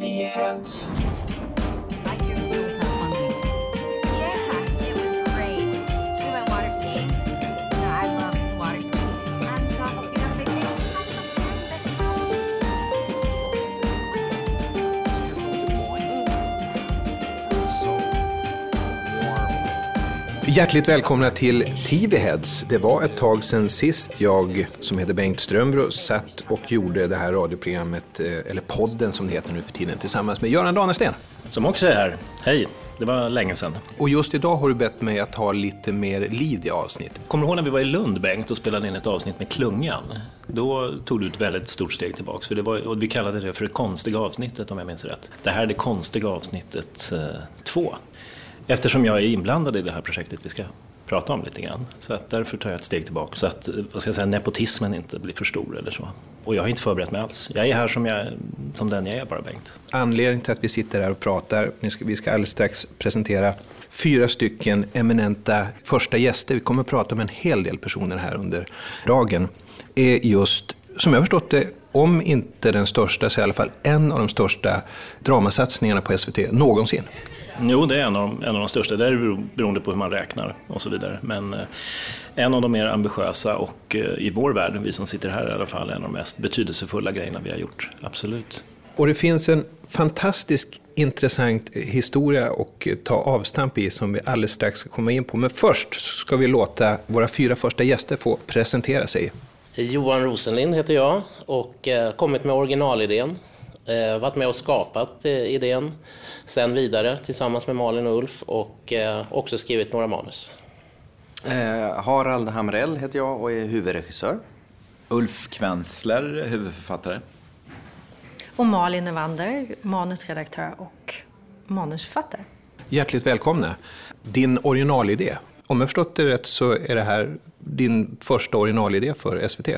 TV heads. Hjärtligt välkomna till TV-heads. Det var ett tag sedan sist jag, som heter Bengt Strömbro, satt och gjorde det här radioprogrammet, eh, eller podden som det heter nu för tiden, tillsammans med Göran Danesten. Som också är här. Hej, det var länge sedan. Och just idag har du bett mig att ta lite mer lead i avsnitt. Kommer du ihåg när vi var i Lund, Bengt, och spelade in ett avsnitt med Klungan? Då tog du ett väldigt stort steg tillbaks, för det var, och vi kallade det för det konstiga avsnittet om jag minns rätt. Det här är det konstiga avsnittet eh, två. Eftersom jag är inblandad i det här projektet vi ska prata om lite grann. Så att därför tar jag ett steg tillbaka så att eh, vad ska jag säga, nepotismen inte blir för stor eller så. Och jag har inte förberett mig alls. Jag är här som, jag, som den jag är bara, Bengt. Anledningen till att vi sitter här och pratar, vi ska, vi ska alldeles strax presentera fyra stycken eminenta första gäster. Vi kommer att prata med en hel del personer här under dagen. Är just, som jag har förstått det, om inte den största, så i alla fall en av de största dramasatsningarna på SVT någonsin. Jo, det är en av, de, en av de största. Det är beroende på hur man räknar och så vidare. Men eh, en av de mer ambitiösa och eh, i vår värld, vi som sitter här i alla fall, en av de mest betydelsefulla grejerna vi har gjort. Absolut. Och det finns en fantastisk intressant historia att ta avstamp i som vi alldeles strax ska komma in på. Men först ska vi låta våra fyra första gäster få presentera sig. Johan Rosenlind heter jag och eh, kommit med originalidén. Eh, varit med och skapat eh, idén sen vidare tillsammans med Malin och Ulf och eh, också skrivit några manus. Eh, Harald Hamrell heter jag och är huvudregissör. Ulf Kvensler, huvudförfattare. Och Malin Evander, manusredaktör och manusförfattare. Hjärtligt välkomna. Din originalidé, om jag förstått det rätt så är det här din första originalidé för SVT?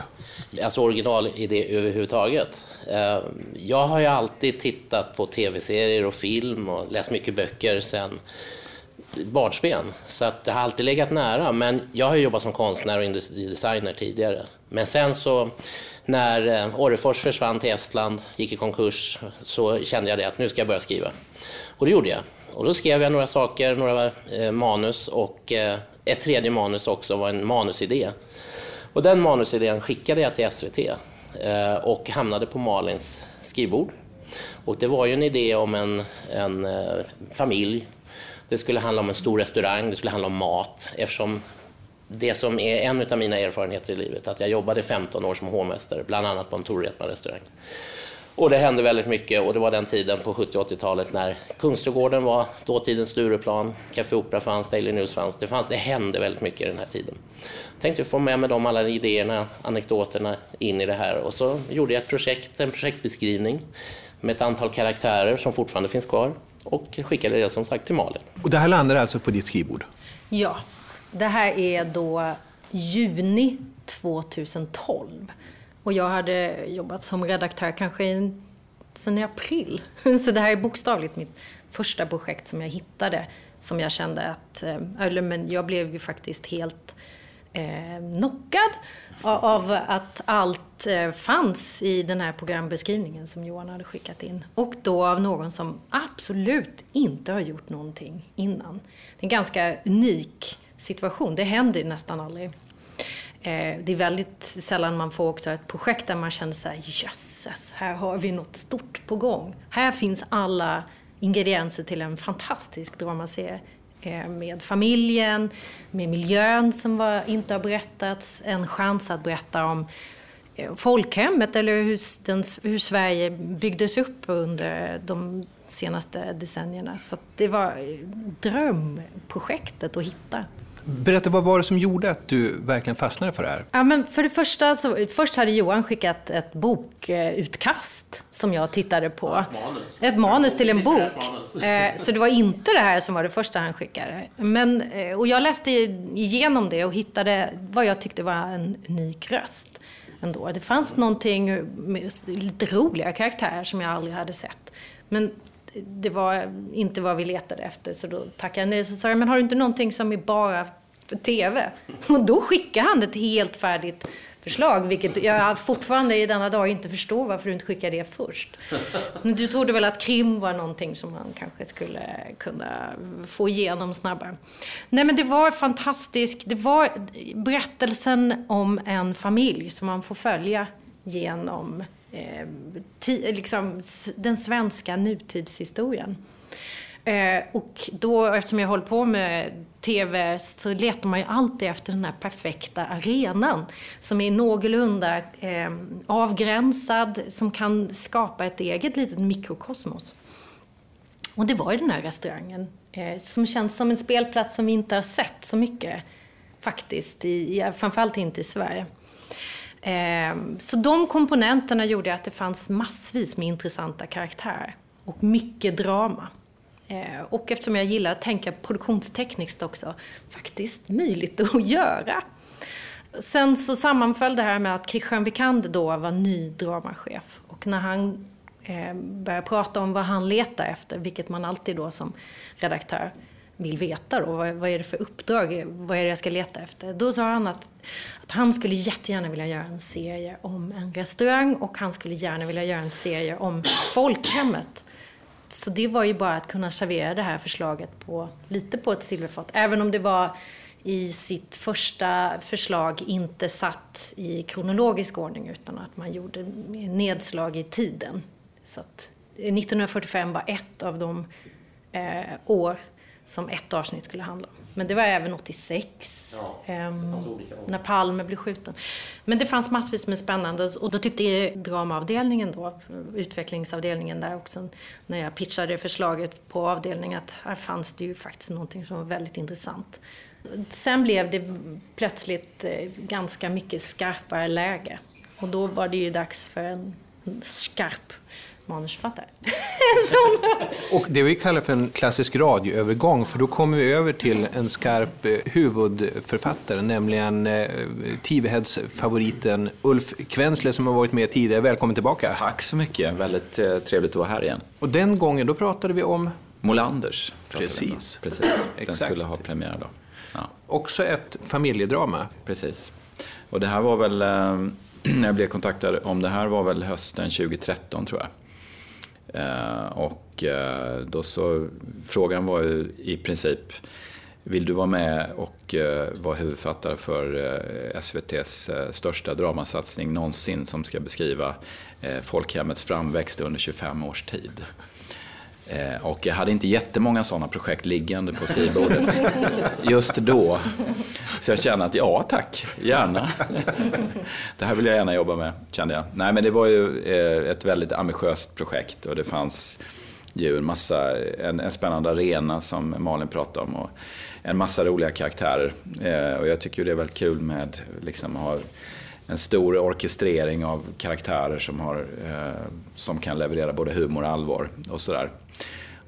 Alltså originalidé överhuvudtaget. Ehm, jag har ju alltid tittat på tv-serier och film och läst mycket böcker sen barnsben. Så att det har alltid legat nära. Men jag har ju jobbat som konstnär och industridesigner tidigare. Men sen så när eh, Orrefors försvann till Estland, gick i konkurs, så kände jag det att nu ska jag börja skriva. Och det gjorde jag. Och då skrev jag några saker, några eh, manus och eh, ett tredje manus också var en manusidé. Och den manusidén skickade jag till SVT Eh, och hamnade på Malins skrivbord. Och det var ju en idé om en, en eh, familj. Det skulle handla om en stor restaurang, det skulle handla om mat eftersom det som är en av mina erfarenheter i livet, att jag jobbade 15 år som hovmästare, bland annat på en Torretman-restaurang. Och det hände väldigt mycket och det var den tiden på 70 80-talet när Kungsträdgården var dåtidens Stureplan, Café Opera fanns, Daily News fanns. Det, fanns. det hände väldigt mycket i den här tiden. Jag tänkte få med mig de alla idéerna, anekdoterna in i det här och så gjorde jag ett projekt, en projektbeskrivning med ett antal karaktärer som fortfarande finns kvar och skickade det som sagt till Malin. Och det här landar alltså på ditt skrivbord? Ja, det här är då juni 2012. Och jag hade jobbat som redaktör kanske i, sen i april. Så det här är bokstavligt mitt första projekt som jag hittade. Som jag kände att, eh, eller men jag blev ju faktiskt helt eh, knockad av- att allt eh, fanns i den här programbeskrivningen som Johan hade skickat in. Och då av någon som absolut inte har gjort någonting innan. Det är en ganska unik situation. Det händer nästan aldrig. Eh, det är väldigt sällan man får också ett projekt där man känner så här, jösses, här har vi något stort på gång. Här finns alla ingredienser till en fantastisk dramaserie. Eh, med familjen, med miljön som var, inte har berättats, en chans att berätta om eh, folkhemmet eller hur, den, hur Sverige byggdes upp under de senaste decennierna. Så det var drömprojektet att hitta. Berätta, vad var det som gjorde att du verkligen fastnade för det här? Ja, men för det första, så, först hade Johan skickat ett bokutkast som jag tittade på. ett manus. Ett manus till en bok. Eh, Så det var inte det här som var det första han skickade. Men, eh, och jag läste igenom det och hittade vad jag tyckte var en unik röst. Ändå. Det fanns någonting med lite roliga karaktärer som jag aldrig hade sett. Men det var inte vad vi letade efter, så då tackade jag nej. Så sa jag, men har du inte någonting som är bara för TV? Och då skickade han ett helt färdigt förslag, vilket jag fortfarande i denna dag inte förstår varför du inte skickade det först. Men du trodde väl att krim var någonting som man kanske skulle kunna få igenom snabbare. Nej men det var fantastiskt. Det var berättelsen om en familj som man får följa genom eh, ti, liksom, den svenska nutidshistorien. Eh, och då, eftersom jag håller på med TV, så letar man ju alltid efter den här perfekta arenan. Som är någorlunda eh, avgränsad, som kan skapa ett eget litet mikrokosmos. Och det var ju den här restaurangen. Eh, som känns som en spelplats som vi inte har sett så mycket faktiskt. I, i, framförallt inte i Sverige. Ehm, så de komponenterna gjorde att det fanns massvis med intressanta karaktärer. Och mycket drama. Ehm, och eftersom jag gillar att tänka produktionstekniskt också, faktiskt möjligt att göra. Sen så sammanföll det här med att Christian Vikander då var ny dramachef. Och när han ehm, började prata om vad han letar efter, vilket man alltid då som redaktör vill veta då, vad, vad är det för uppdrag, vad är det jag ska leta efter? Då sa han att, att han skulle jättegärna vilja göra en serie om en restaurang och han skulle gärna vilja göra en serie om folkhemmet. Så det var ju bara att kunna servera det här förslaget på, lite på ett silverfat. Även om det var i sitt första förslag inte satt i kronologisk ordning utan att man gjorde nedslag i tiden. Så att eh, 1945 var ett av de eh, år som ett avsnitt skulle handla om. Men det var även 86, ehm, när Palme blev skjuten. Men det fanns massvis med spännande och då tyckte dramaavdelningen då, utvecklingsavdelningen där också, när jag pitchade förslaget på avdelningen att här fanns det ju faktiskt någonting som var väldigt intressant. Sen blev det plötsligt eh, ganska mycket skarpare läge och då var det ju dags för en skarp manusförfattare. Och det vi kallar för en klassisk radioövergång, för då kommer vi över till en skarp eh, huvudförfattare, nämligen eh, Tiveheads-favoriten Ulf Kvensler som har varit med tidigare. Välkommen tillbaka. Tack så mycket. Väldigt eh, trevligt att vara här igen. Och den gången, då pratade vi om Molanders. Precis. Precis. Den Exakt. skulle ha premiär då. Ja, också ett familjedrama. precis. Och det här var väl, när jag blev kontaktad om det här var väl hösten 2013 tror jag. Eh, och eh, då så, frågan var ju i princip, vill du vara med och eh, vara huvudförfattare för SVTs största dramasatsning någonsin som ska beskriva folkhemmets framväxt under 25 års tid? Eh, Och jag hade inte jättemånga sådana projekt liggande på skrivbordet just då. Så jag kände att ja tack, gärna. Det här vill jag gärna jobba med, kände jag. Nej men det var ju eh, ett väldigt ambitiöst projekt och det fanns ju en massa, en, en spännande arena som Malin pratade om och en massa roliga karaktärer. Eh, Och jag tycker ju det är väldigt kul med, liksom har en stor orkestrering av karaktärer som, har, eh, som kan leverera både humor och allvar och sådär.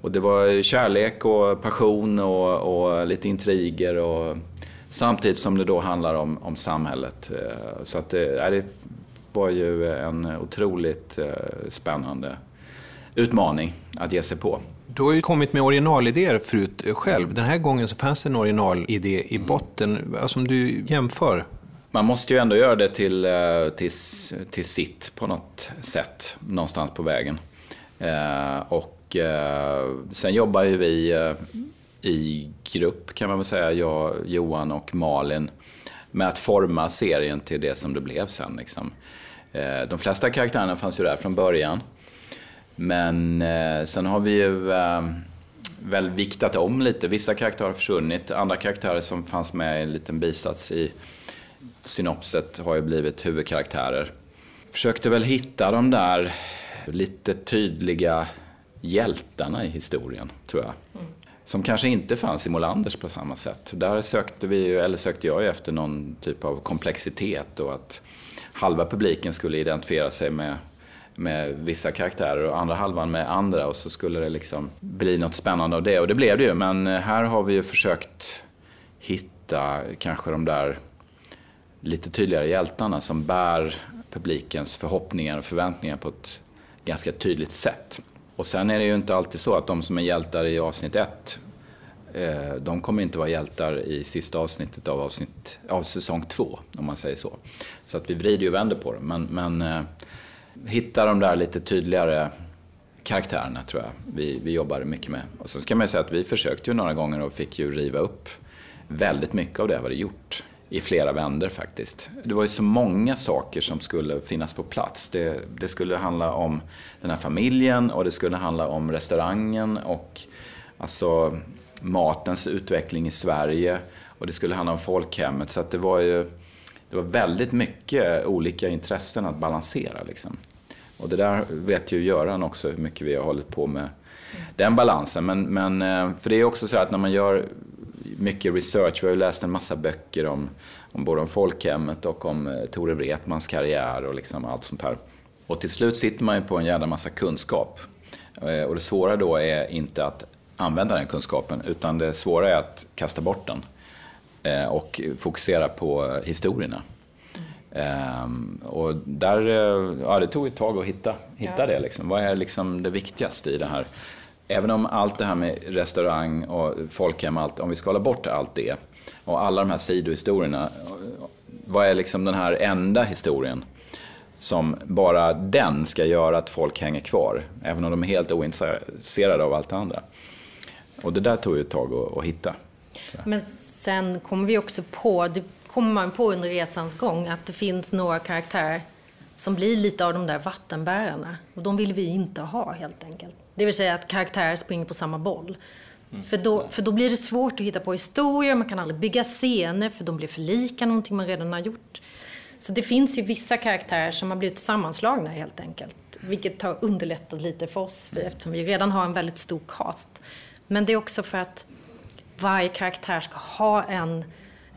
Och det var kärlek och passion och, och lite intriger och samtidigt som det då handlar om, om samhället. Eh, Så att eh, det, det var ju en otroligt eh, spännande utmaning att ge sig på. Du har ju kommit med originalidéer förut själv. Den här gången så fanns det en originalidé i botten. Alltså om du jämför. Man måste ju ändå göra det till, eh, till, till sitt på något sätt, någonstans på vägen. Eh, och eh, sen jobbar ju vi eh, i grupp kan man väl säga, jag, Johan och Malin, med att forma serien till det som det blev sen. Liksom. Eh, de flesta karaktärerna fanns ju där från början. Men eh, sen har vi ju eh, väl viktat om lite. Vissa karaktärer har försvunnit, andra karaktärer som fanns med i en liten bisats i synopset har ju blivit huvudkaraktärer. Försökte väl hitta de där lite tydliga hjältarna i historien, tror jag. Som kanske inte fanns i Molanders på samma sätt. Där sökte vi, eller sökte jag ju efter någon typ av komplexitet och att halva publiken skulle identifiera sig med, med vissa karaktärer och andra halvan med andra och så skulle det liksom bli något spännande av det. Och det blev det ju, men här har vi ju försökt hitta kanske de där lite tydligare hjältarna som bär publikens förhoppningar och förväntningar på ett ganska tydligt sätt. Och sen är det ju inte alltid så att de som är hjältar i avsnitt ett eh, de kommer inte vara hjältar i sista avsnittet av, avsnitt, av säsong två, om man säger så. Så att vi vrider ju och vänder på det. Men, men eh, hitta de där lite tydligare karaktärerna tror jag vi, vi jobbar mycket med. Och sen ska man ju säga att vi försökte ju några gånger och fick ju riva upp väldigt mycket av det vi hade gjort i flera vänder faktiskt. Det var ju så många saker som skulle finnas på plats. Det, det, skulle handla om den här familjen och det skulle handla om restaurangen och alltså matens utveckling i Sverige och det skulle handla om folkhemmet. Så att det var ju det var väldigt mycket olika intressen att balansera. Liksom. Och det där vet ju Göran också hur mycket vi har hållit på med den balansen. Men, men eh, för det är också så att när man gör mycket research, vi har ju läst en massa böcker om, om både om folkhemmet och om eh, Tore Wretmans karriär och liksom allt sånt här. Och till slut sitter man ju på en jävla massa kunskap. Eh, och det svåra då är inte att använda den kunskapen, utan det svåra är att kasta bort den och fokusera på historierna. Um, och där, ja, det tog ett tag att hitta, hitta ja. det. Liksom. Vad är liksom det viktigaste i det här? Även om allt det här med restaurang och folkhem, allt, om vi ska hålla bort allt det och alla de här sidohistorierna. Vad är liksom den här enda historien som bara den ska göra att folk hänger kvar? Även om de är helt ointresserade av allt det andra. Och det där tog ju ett tag att, att hitta. Men sen kommer vi också på, det kommer man på under resans gång, att det finns några karaktärer som blir lite av de där vattenbärarna. Och de vill vi inte ha helt enkelt. Det vill säga att karaktärer springer på samma boll. Mm. För, då, för då blir det svårt att hitta på historier, man kan aldrig bygga scener för de blir för lika någonting man redan har gjort. Så det finns ju vissa karaktärer som har blivit sammanslagna helt enkelt. Vilket har underlättat lite för oss för eftersom vi redan har en väldigt stor cast. Men det är också för att varje karaktär ska ha en,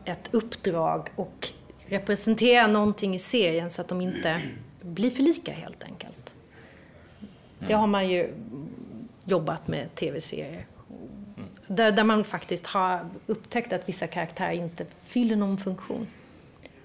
ett uppdrag och representera någonting i serien så att de inte blir för lika helt enkelt. Det har man ju jobbat med tv-serier. Där, där man faktiskt har upptäckt att vissa karaktärer inte fyller någon funktion.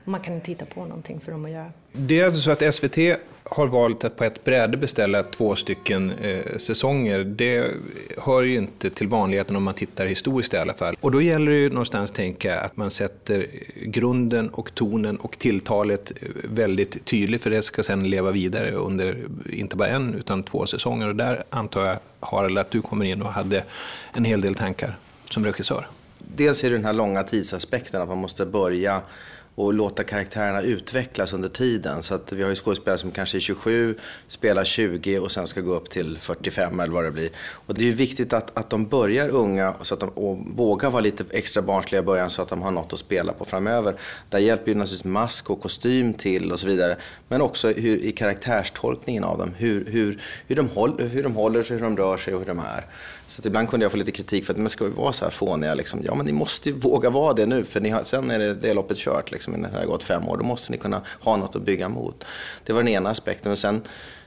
Man kan inte hitta på någonting för dem att göra. Det är alltså så att SVT har valt att på ett bräde beställa två stycken eh, säsonger. Det hör ju inte till vanligheten om man tittar historiskt i alla fall. Och då gäller det ju någonstans tänka att man sätter grunden och tonen och tilltalet väldigt tydligt för det ska sedan leva vidare under inte bara en utan två säsonger. Och där antar jag Harald att du kommer in och hade en hel del tankar som regissör. Dels är det den här långa tidsaspekten att man måste börja och låta karaktärerna utvecklas under tiden. Så att vi har ju skådespelare som kanske är 27, spelar 20 och sen ska gå upp till 45 eller vad det blir. Och det är ju viktigt att, att de börjar unga så att de och vågar vara lite extra barnsliga i början så att de har något att spela på framöver. Där hjälper ju naturligtvis mask och kostym till och så vidare. Men också hur, i karaktärstolkningen av dem. Hur, hur, hur, de håller, hur de håller sig, hur de rör sig och hur de är. Så att ibland kunde jag få lite kritik för att men ska vi vara så här fåniga. Liksom. Ja, men ni måste ju våga vara det nu för ni har, sen är det, det är loppet kört. Liksom, när det har gått fem år. Då måste ni kunna ha något att bygga mot. Det var den ena aspekten. Och sen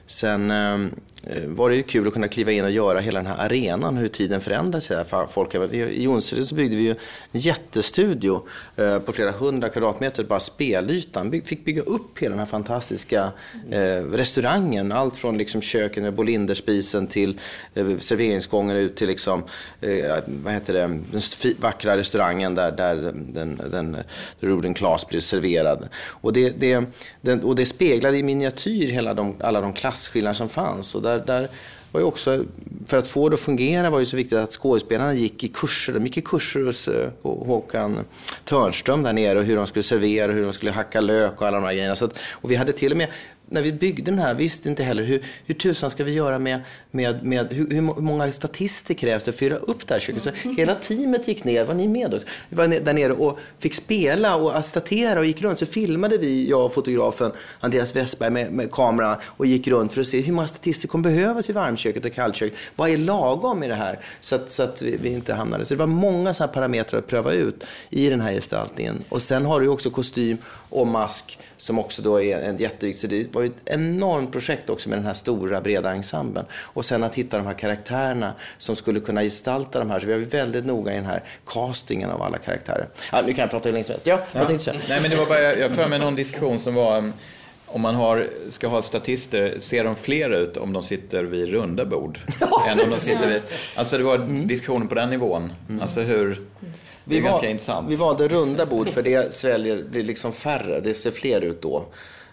Sen ehm, eh, var det ju kul att kunna kliva in och göra hela den här arenan, hur tiden förändras. Folk, I Jonsered så byggde vi ju en jättestudio eh, på flera hundra kvadratmeter, bara spelytan. Vi fick bygga upp hela den här fantastiska eh, restaurangen. Allt från liksom köken med Bolinderspisen till eh, serveringsgången ut till liksom, eh, vad heter det, den vackra restaurangen där, där den, den, den Ruden blir serverad. Och det, det, den, och det speglade i miniatyr hela de, alla de klasserna klasskillnader som fanns. Och där, där var ju också, för att få det att fungera var det så viktigt att skådespelarna gick i kurser. De gick i kurser hos eh, Håkan Törnström där nere och hur de skulle servera, hur de skulle hacka lök och alla de här grejerna. Så att, och vi hade till och med när vi byggde den här visste inte heller hur, hur tusan ska vi göra med, med, med hur, hur många statister krävs det för att fylla upp det här köket. Så hela teamet gick ner, var ni med oss? Vi var där nere och fick spela och statera och gick runt. Så filmade vi, jag och fotografen Andreas Westberg med, med kameran och gick runt för att se hur många statister kommer behövas i varmköket och kallköket. Vad är lagom i det här? Så att, så att vi, vi inte hamnade. Så det var många sådana parametrar att pröva ut i den här gestaltningen. Och sen har du också kostym och mask som också då är en jätteviktig. Var ju ett enormt projekt också med den här stora breda ensemblen. Och sen att hitta de här karaktärerna som skulle kunna gestalta de här. Så vi var väldigt noga i den här castingen av alla karaktärer. Ja, nu kan jag prata hur länge som helst. Ja, ja. Nej, men det var bara, jag för mig någon diskussion som var Om man har, ska ha statister, ser de fler ut om de sitter vid runda bord? Ja, än om de sitter vid, alltså det var diskussioner på den nivån. Alltså hur... Det är Vi, intressant. vi valde runda bord för det sväljer, blir liksom färre. Det ser fler ut då.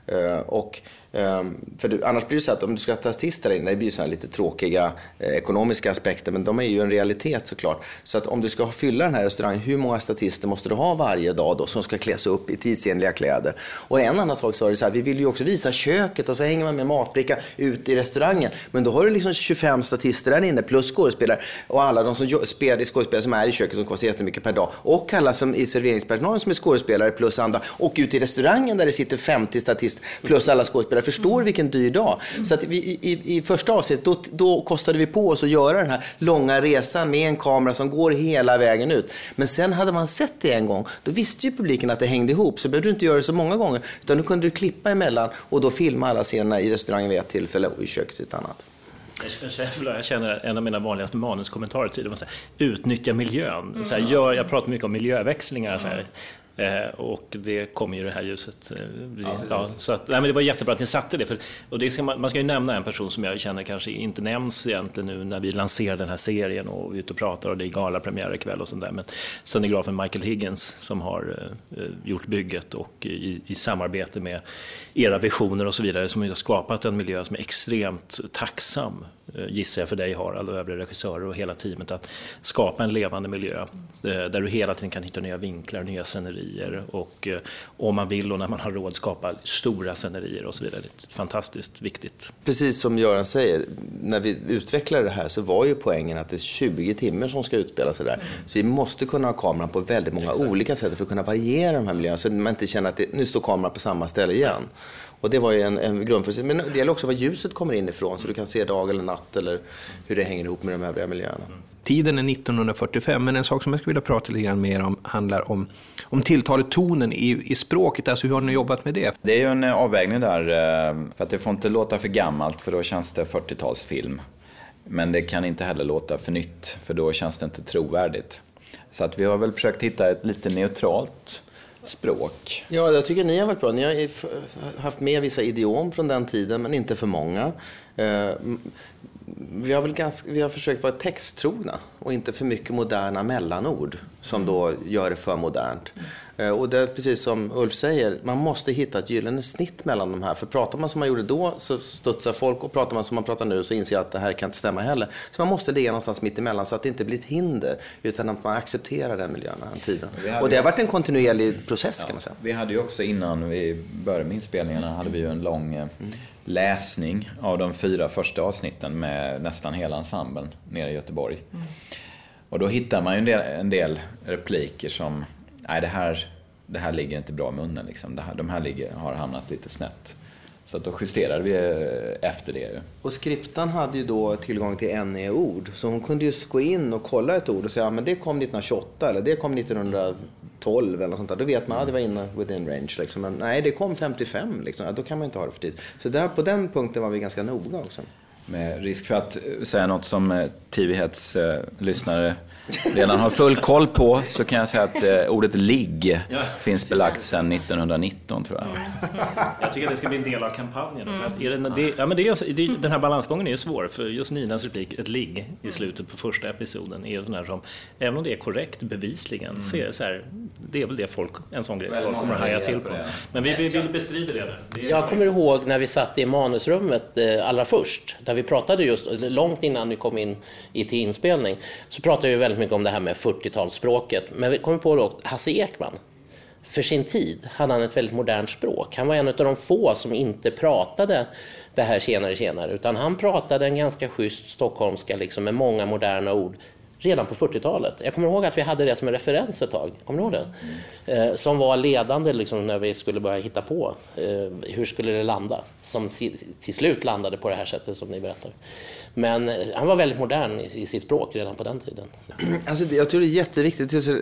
Eh, och Ehm, för du, annars blir det så att om du ska ha statister där inne, det blir så lite tråkiga eh, ekonomiska aspekter, men de är ju en realitet såklart. Så att om du ska fylla den här restaurangen, hur många statister måste du ha varje dag då som ska kläs upp i tidsenliga kläder? Och en annan sak så är det så här, vi vill ju också visa köket och så hänger man med matbricka ut i restaurangen. Men då har du liksom 25 statister där inne plus skådespelare och alla de som spelar, skådespelare som är i köket som kostar jättemycket per dag. Och alla som i serveringspersonalen som är skådespelare plus andra. Och ute i restaurangen där det sitter 50 statister plus alla skådespelare. Förstår du vilken dyr dag? Så att vi, i, i, första avsnittet då, då kostade vi på oss att göra den här långa resan med en kamera som går hela vägen ut. Men sen hade man sett det en gång, då visste ju publiken att det hängde ihop. Så behövde du inte göra det så många gånger. Utan då kunde du klippa emellan och då filma alla scenerna i restaurangen vid ett tillfälle och i köket vid ett annat. Jag känner, jag känner en av mina vanligaste manuskommentarer så här, utnyttja miljön. Så här, gör, jag pratar mycket om miljöväxlingar. Så här. Eh, och det kommer ju det här ljuset. Eh, ja, så att, nej, men det var jättebra att ni satte det. För, och det ska man, man ska ju nämna en person som jag känner kanske inte nämns egentligen nu när vi lanserar den här serien och vi är ute och pratar och det är galapremiär ikväll och sånt där. Men scenografen Michael Higgins som har eh, gjort bygget och i, i samarbete med era visioner och så vidare som har skapat en miljö som är extremt tacksam eh, gissar jag för dig Harald och övriga regissörer och hela teamet att skapa en levande miljö eh, där du hela tiden kan hitta nya vinklar, nya scenerier och eh, om man vill och när man har råd skapa stora scenerier och så vidare. Det är fantastiskt viktigt. Precis som Göran säger, när vi utvecklade det här så var ju poängen att det är 20 timmar som ska utspela sig där. Så vi måste kunna ha kameran på väldigt många olika sätt för att kunna variera de här miljöerna så att man inte känner att det, nu står kameran på samma ställe igen. Och det var ju en, en grundförutsättning. Men det gäller också var ljuset kommer in ifrån så du kan se dag eller natt eller hur det hänger ihop med de övriga miljöerna. Tiden är 1945, men en sak som jag skulle vilja prata lite grann mer om handlar om, om tilltalet, tonen i, i språket. Alltså hur har ni jobbat med det? Det är ju en eh, avvägning där, eh, för att det får inte låta för gammalt för då känns det 40-talsfilm. Men det kan inte heller låta för nytt för då känns det inte trovärdigt. Så att vi har väl försökt hitta ett lite neutralt språk. Ja, jag tycker ni har varit bra. Ni har haft med vissa idiom från den tiden, men inte för många. Vi har, väl ganska, vi har försökt vara texttrogna och inte för mycket moderna mellanord som då gör det för modernt. Eh, Och det är precis som Ulf säger, man måste hitta ett gyllene snitt mellan de här. För pratar man som man gjorde då så studsar folk och pratar man som man pratar nu så inser jag att det här kan inte stämma heller. Så man måste ligga någonstans mitt emellan så att det inte blir ett hinder utan att man accepterar den miljön, den tiden. Och det har varit en kontinuerlig process kan man säga. Vi hade ju också innan vi började med inspelningarna hade vi ju en lång eh, läsning av de fyra första avsnitten med nästan hela ensemblen nere i Göteborg. Och då hittar man ju en del, en del repliker som, nej det här, det här ligger inte bra i munnen liksom. Det här, de här ligger, har hamnat lite snett. Så att då justerade vi eh, efter det ju. Och skriptan hade ju då tillgång till NE-ord. Så hon kunde ju gå in och kolla ett ord och säga, ja men det kom 1928 eller det kom 1912 eller sånt där. Då vet man, ja det var inne within range liksom. Men nej, det kom 55 liksom. Ja, då kan man inte ha det för tid. Så där, på den punkten var vi ganska noga också. Med risk för att eh, säga något som eh, TV-hets eh, lyssnare redan har full koll på så kan jag säga att eh, ordet ligg finns belagt sedan 1919 tror jag. Jag tycker att det ska bli en del av kampanjen. För att är det, det, ja, men det är, det, den här balansgången är ju svår, för just Ninas replik, ett ligg i slutet på första episoden, är ju sån här som, även om det är korrekt bevisligen, så är det så här, det är väl det folk, en sån grej Väldigt folk kommer att haja till på på. det. Men vi, vi, vi bestrider det. Det Jag kommer ihåg när vi satt i manusrummet eh, allra först, där vi pratade just, långt innan vi kom in i till inspelning, så pratade vi väldigt mycket om det här med 40-talsspråket. Men vi kom på då, Hasse Ekman, för sin tid hade han ett väldigt modernt språk. Han var en av de få som inte pratade det här tjenare tjenare, utan han pratade en ganska schysst stockholmska liksom, med många moderna ord redan på 40-talet. Jag kommer ihåg att vi hade det som en referens ett tag, kommer ni ihåg det? Eh, som var ledande liksom, när vi skulle börja hitta på eh, hur skulle det landa? Som till slut landade på det här sättet som ni berättar. Men eh, han var väldigt modern i, i sitt språk redan på den tiden. Alltså, jag tror det är jätteviktigt. Det är, så,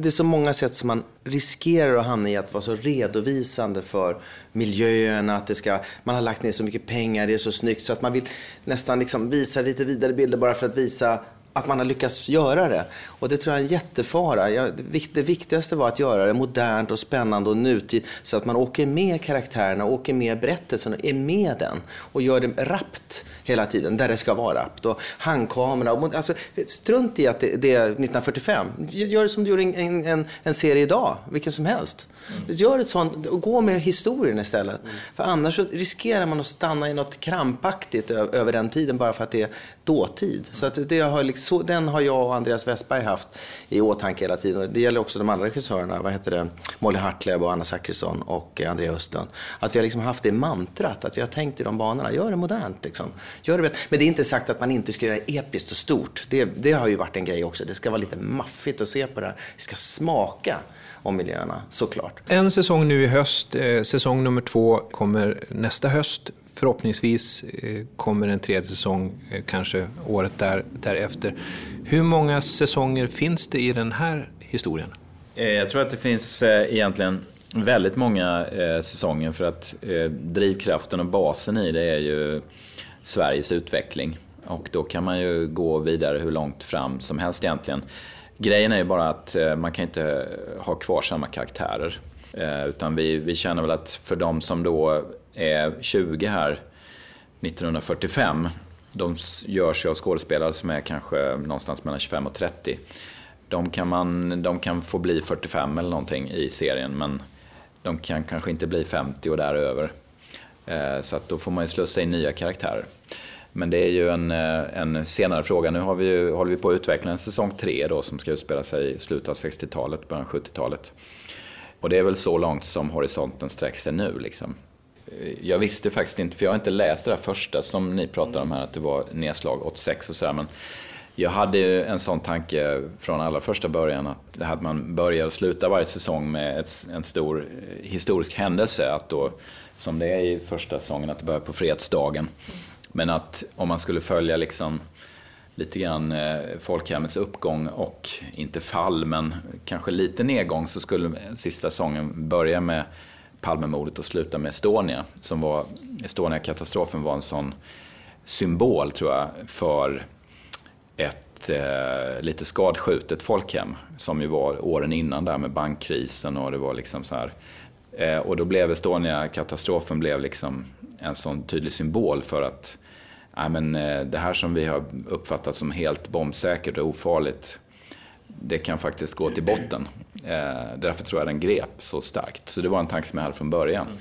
det är så många sätt som man riskerar att hamna i att vara så redovisande för miljöerna. Att det ska, man har lagt ner så mycket pengar, det är så snyggt så att man vill nästan liksom visa lite vidare bilder bara för att visa att man har lyckats göra det. Och det tror jag är en jättefara. Jag, det viktigaste var att göra det modernt och spännande och nutid så att man åker med karaktärerna, åker med berättelsen och är med den och gör det rappt hela tiden, där det ska vara rappt. Och handkamera, och, alltså, strunt i att det, det är 1945. Gör det som du gjorde en, en, en serie idag, vilken som helst. Mm. Gör ett sånt, och gå med historien istället. Mm. För annars så riskerar man att stanna i något krampaktigt över, över den tiden bara för att det är dåtid. Så, att det har liksom, så den har jag och Andreas Westberg haft i åtanke hela tiden. Det gäller också de andra regissörerna, vad heter det? Molly Hartleb och Anna Zachrisson och eh, Andrea Östlund. Att vi har liksom haft det mantrat, att vi har tänkt i de banorna. Gör det modernt liksom. Gör det bättre. Men det är inte sagt att man inte ska göra det episkt och stort. Det, det har ju varit en grej också. Det ska vara lite maffigt att se på det här. Det ska smaka om miljöerna, såklart. En säsong nu i höst, eh, säsong nummer två kommer nästa höst. Förhoppningsvis eh, kommer en tredje säsong eh, kanske året där, därefter. Hur många säsonger finns det i den här historien? Eh, jag tror att det finns egentligen väldigt många säsonger för att drivkraften och basen i det är ju Sveriges utveckling. Och då kan man ju gå vidare hur långt fram som helst egentligen. Grejen är ju bara att man kan inte ha kvar samma karaktärer. Utan vi, vi känner väl att för de som då Eh, 20 här 1945, de görs ju av skådespelare som är kanske någonstans mellan 25 och 30. De kan, man, de kan få bli 45 eller någonting i serien, men de kan kanske inte bli 50 och däröver. Eh, så att då får man ju slussa in nya karaktärer. Men det är ju en, eh, en senare fråga. Nu har vi ju, håller vi på att utveckla en säsong 3 då, som ska utspela sig i slutet av 60-talet, början av 70-talet. Och det är väl så långt som horisonten sträcker sig nu. Liksom. Eh, jag visste faktiskt inte, för jag har inte läst det där första som ni pratade om här, att det var nedslag 86 och sådär. Men jag hade ju en sån tanke från allra första början att det här att man börjar och slutar varje säsong med ett, en stor eh, historisk händelse. Att då, som det är i första säsongen, att det börjar på fredsdagen. Men att om man skulle följa liksom lite grann eh, folkhemmets uppgång och inte fall, men kanske lite nedgång så skulle sista säsongen börja med Palmemordet och sluta med Estonia. Som var, Estonia-katastrofen var en sån symbol, tror jag, för ett eh, lite skadskjutet folkhem som ju var åren innan där med bankkrisen och det var liksom så här. Eh, och då blev Estonia-katastrofen blev liksom en sån tydlig symbol för att nej, men, eh, det här som vi har uppfattat som helt bombsäkert och ofarligt det kan faktiskt gå till botten. Eh, därför tror jag den grep så starkt. Så det var en tanke som jag hade från början. Mm.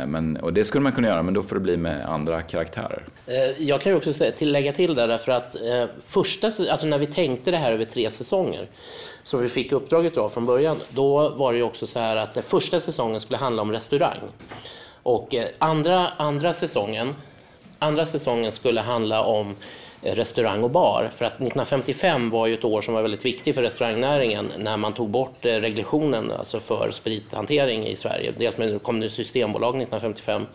Eh, men, och det skulle man kunna göra, men då får det bli med andra karaktärer. Eh, Jag kan ju också säga, till, lägga till där därför att eh, första, alltså när vi tänkte det här över tre säsonger, som vi fick uppdraget av från början, då var det ju också så här att den första säsongen skulle handla om restaurang. Och eh, andra, andra säsongen, andra säsongen skulle handla om eh, restaurang och bar. För att 1955 var ju ett år som var väldigt viktigt för restaurangnäringen när man tog bort eh, regulationen alltså för sprithantering i Sverige. Dels med kom det Systembolag 1955,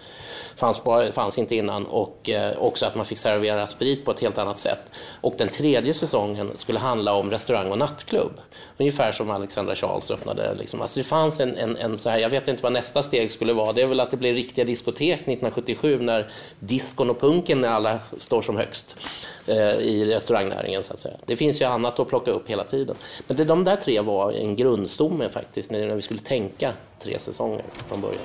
fanns, bara, fanns inte innan, och eh, också att man fick servera sprit på ett helt annat sätt. Och den tredje säsongen skulle handla om restaurang och nattklubb. Ungefär som Alexandra Charles öppnade. Liksom. Alltså det fanns en, en, en så här, jag vet inte vad nästa steg skulle vara. Det är väl att det blir riktiga diskotek 1977 när diskon och punken när alla står som högst i restaurangnäringen. Så att säga. Det finns ju annat att plocka upp hela tiden. Men det, de där tre var en grundstomme faktiskt när, när vi skulle tänka tre säsonger från början.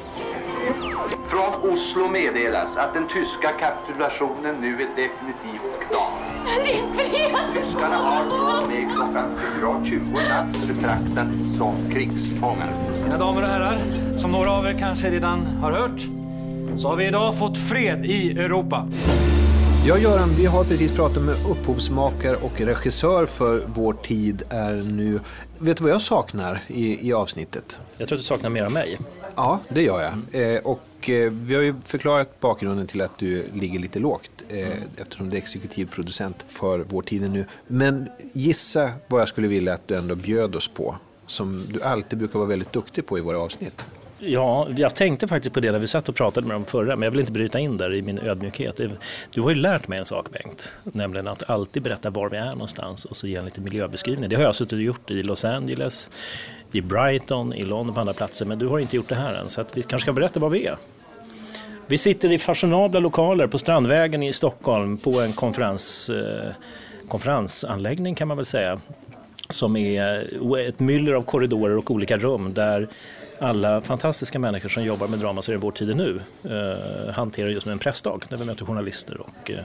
Från Oslo meddelas att den tyska kapitulationen nu är definitivt klar. Det är fred! Tyskarna har med klockan 4.20 natt betraktats som krigsfångar. Mina damer och herrar, som några av er kanske redan har hört, så har vi idag fått fred i Europa. Ja, Göran, vi har precis pratat med upphovsmakare och regissör för Vår tid är nu. Vet du vad jag saknar i, i avsnittet? Jag tror att du saknar mer av mig. Ja, det gör jag. Eh, och eh, vi har ju förklarat bakgrunden till att du ligger lite lågt eh, eftersom du är exekutiv producent för Vår tid är nu. Men gissa vad jag skulle vilja att du ändå bjöd oss på som du alltid brukar vara väldigt duktig på i våra avsnitt. Ja, jag tänkte faktiskt på det när vi satt och pratade med dem förra, men jag vill inte bryta in där i min ödmjukhet. Eh, du har ju lärt mig en sak Bengt, nämligen att alltid berätta var vi är någonstans och så ge en liten miljöbeskrivning. Det har jag suttit och gjort i Los Angeles, i Brighton, i London och på andra platser, men du har inte gjort det här än, så att vi kanske ska berätta var vi är. Vi sitter i fashionabla lokaler på Strandvägen i Stockholm på en konferens, eh, konferensanläggning kan man väl säga. Som är eh, ett myller av korridorer och olika rum där alla fantastiska människor som jobbar med dramaserien Vår tid är nu eh, hanterar just nu en pressdag där vi möter journalister och eh,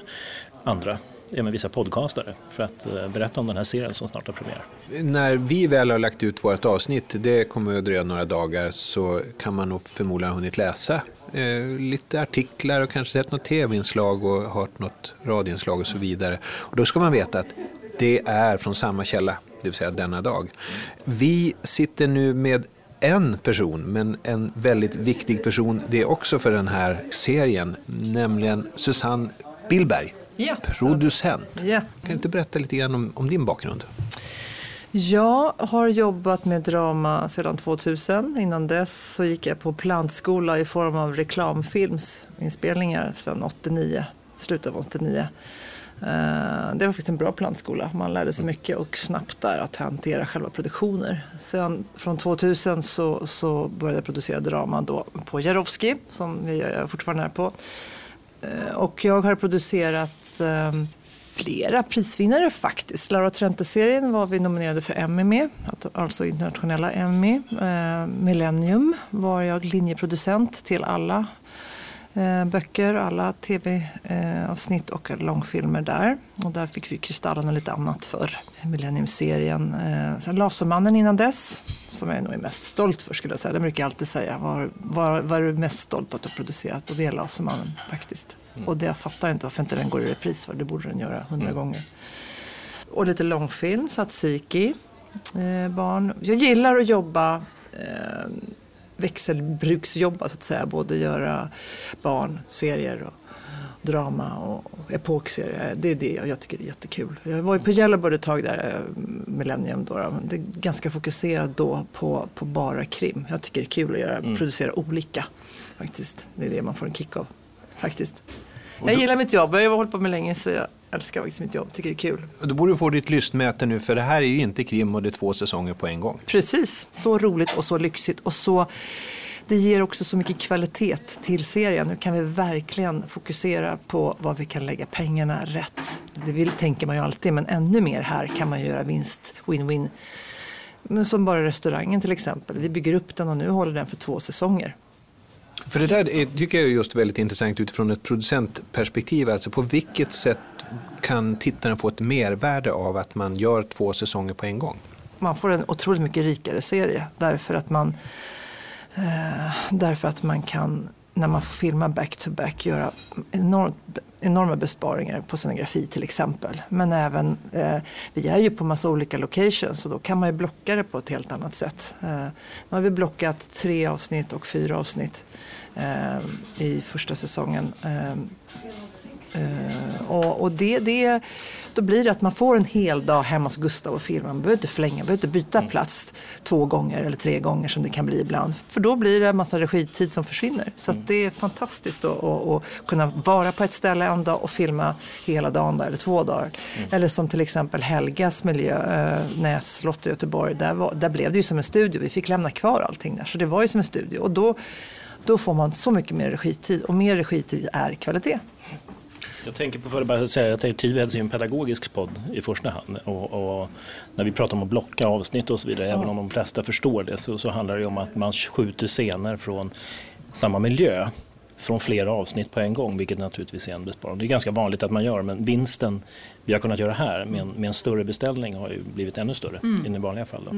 andra, även vissa podcastare för att eh, berätta om den här serien som snart har premiär. När vi väl har lagt ut vårt avsnitt, det kommer att dröja några dagar, så kan man nog förmodligen ha hunnit läsa eh, lite artiklar och kanske sett något tv-inslag och hört något radioinslag och så vidare. Och då ska man veta att det är från samma källa, det vill säga denna dag. Vi sitter nu med en person, men en väldigt viktig person det är också för den här serien, nämligen Susanne Billberg, Ja. producent. Ja. Kan du inte berätta lite grann om, om din bakgrund? Jag har jobbat med drama sedan 2000. Innan dess så gick jag på plantskola i form av reklamfilmsinspelningar sedan 89, slutet av 89. Eh, det var faktiskt en bra plantskola. Man lärde sig mycket och snabbt där att hantera själva produktioner. Sen från 2000 så, så började jag producera drama då på Jarowski som vi är fortfarande är på. Eh, och jag har producerat eh, flera prisvinnare faktiskt. Laura Trente-serien var vi nominerade för Emmy med, alltså internationella Emmy. Millennium var jag linjeproducent till alla böcker, alla tv-avsnitt och långfilmer där. Och där fick vi Kristallen och lite annat för Millennium-serien. Eh, sen Lasermannen innan dess, som jag nog är mest stolt för skulle jag säga. Det brukar jag alltid säga. Vad var, var är du mest stolt att ha producerat? Och det är Lasermannen faktiskt. Och det, jag fattar inte varför inte den går i repris för. Det borde den göra hundra gånger. Och lite långfilm, Tsatsiki, eh, barn. Jag gillar att jobba eh, växelbruksjobba så att säga. Både göra barnserier och drama och epokserier. Det är det jag, tycker är jättekul. Jag var ju på Yellowbird ett tag där, eh, Millennium då. Det är ganska fokuserat då på, på bara krim. Jag tycker det är kul att göra, producera olika faktiskt. Det är det man får en kick av faktiskt. Jag gillar mitt jobb. Jag har hållit på med länge så jag älskar faktiskt mitt jobb. Tycker det är kul. Då borde du få ditt lystmäte nu, för det här är ju inte krim och det är två säsonger på en gång. Precis, så roligt och så lyxigt och så det ger också så mycket kvalitet till serien. Nu kan vi verkligen fokusera på vad vi kan lägga pengarna rätt. Det vill, tänker man ju alltid, men ännu mer här kan man göra vinst, win-win. Men som bara restaurangen till exempel. Vi bygger upp den och nu håller den för två säsonger. För det där är, tycker jag är just väldigt intressant utifrån ett producentperspektiv. Alltså på vilket sätt kan tittaren få ett mervärde av att man gör två säsonger på en gång? man får en otroligt mycket rikare serie därför att man eh, därför att man kan när man får filma back-to-back göra enormt, enorma besparingar på scenografi till exempel. Men även, eh, vi är ju på massa olika locations och då kan man ju blocka det på ett helt annat sätt. Eh, nu har vi blockat tre avsnitt och fyra avsnitt eh, i första säsongen. Eh, Eh, och och det, det, då blir det att man får en hel dag hemma hos Gustav och filma. Man behöver inte förlänga, man behöver inte byta plats två gånger eller tre gånger som det kan bli ibland. För då blir det en massa regitid som försvinner. Så att det är fantastiskt att, kunna vara på ett ställe en dag och filma hela dagen där, eller två dagar. Eller som till exempel Helgas miljö, eh, Näs slott i Göteborg. Där, var, där blev det ju som en studio. Vi fick lämna kvar allting där. Så det var ju som en studio. Och då, då får man så mycket mer regitid. Och mer regitid är kvalitet. Jag tänker på, för att bara säga, tänker Tiveds är en pedagogisk podd i första hand. Och, och när vi pratar om att blocka avsnitt och så vidare, även om de flesta förstår det, så, så handlar det om att man skjuter scener från samma miljö från flera avsnitt på en gång, vilket naturligtvis är en besparing. Det är ganska vanligt att man gör, men vinsten vi har kunnat göra här med en, med en större beställning har ju blivit ännu större än i vanliga fall. Då.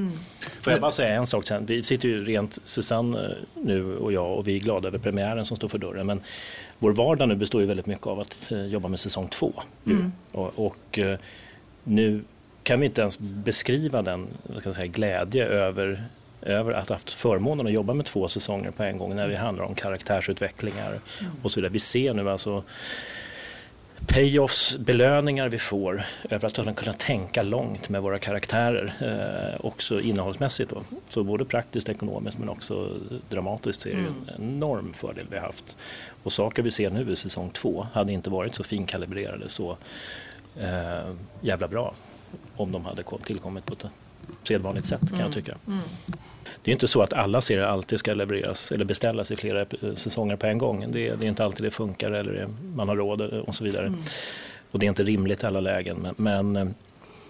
Får jag bara säga en sak sen? Vi sitter ju rent, Susanne eh, nu och jag, och vi är glada över premiären som står för dörren. Men vår vardag nu består ju väldigt mycket av att eh, jobba med säsong två. nu. Och, och eh, nu kan vi inte ens beskriva den säga, glädje över över att ha haft förmånen att jobba med två säsonger på en gång när det handlar om karaktärsutvecklingar och så vidare. Vi ser nu alltså payoffs, belöningar vi får över att ha kunnat tänka långt med våra karaktärer, eh, också innehållsmässigt. Då. Så både praktiskt, ekonomiskt men också dramatiskt så är det ju en enorm fördel vi har haft. Och saker vi ser nu i säsong två hade inte varit så finkalibrerade, så eh, jävla bra om de hade kom- tillkommit på ett sedvanligt sätt kan jag tycka. Det är inte så att alla serier alltid ska levereras eller beställas i flera säsonger på en gång. Det är, det är inte alltid det funkar eller det, man har råd och så vidare. Och det är inte rimligt i alla lägen. Men, men eh,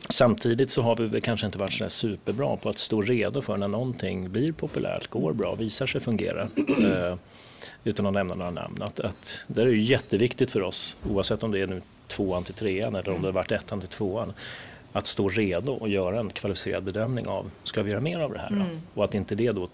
samtidigt så har vi kanske inte varit så där superbra på att stå redo för när någonting blir populärt, går bra, visar sig fungera. Eh, utan att nämna några namn. Att, att, det är ju jätteviktigt för oss, oavsett om det är nu tvåan till trean eller om det har varit ettan till tvåan, att stå redo och göra en kvalificerad bedömning av, ska vi göra mer av det här? Mm. Och att inte det då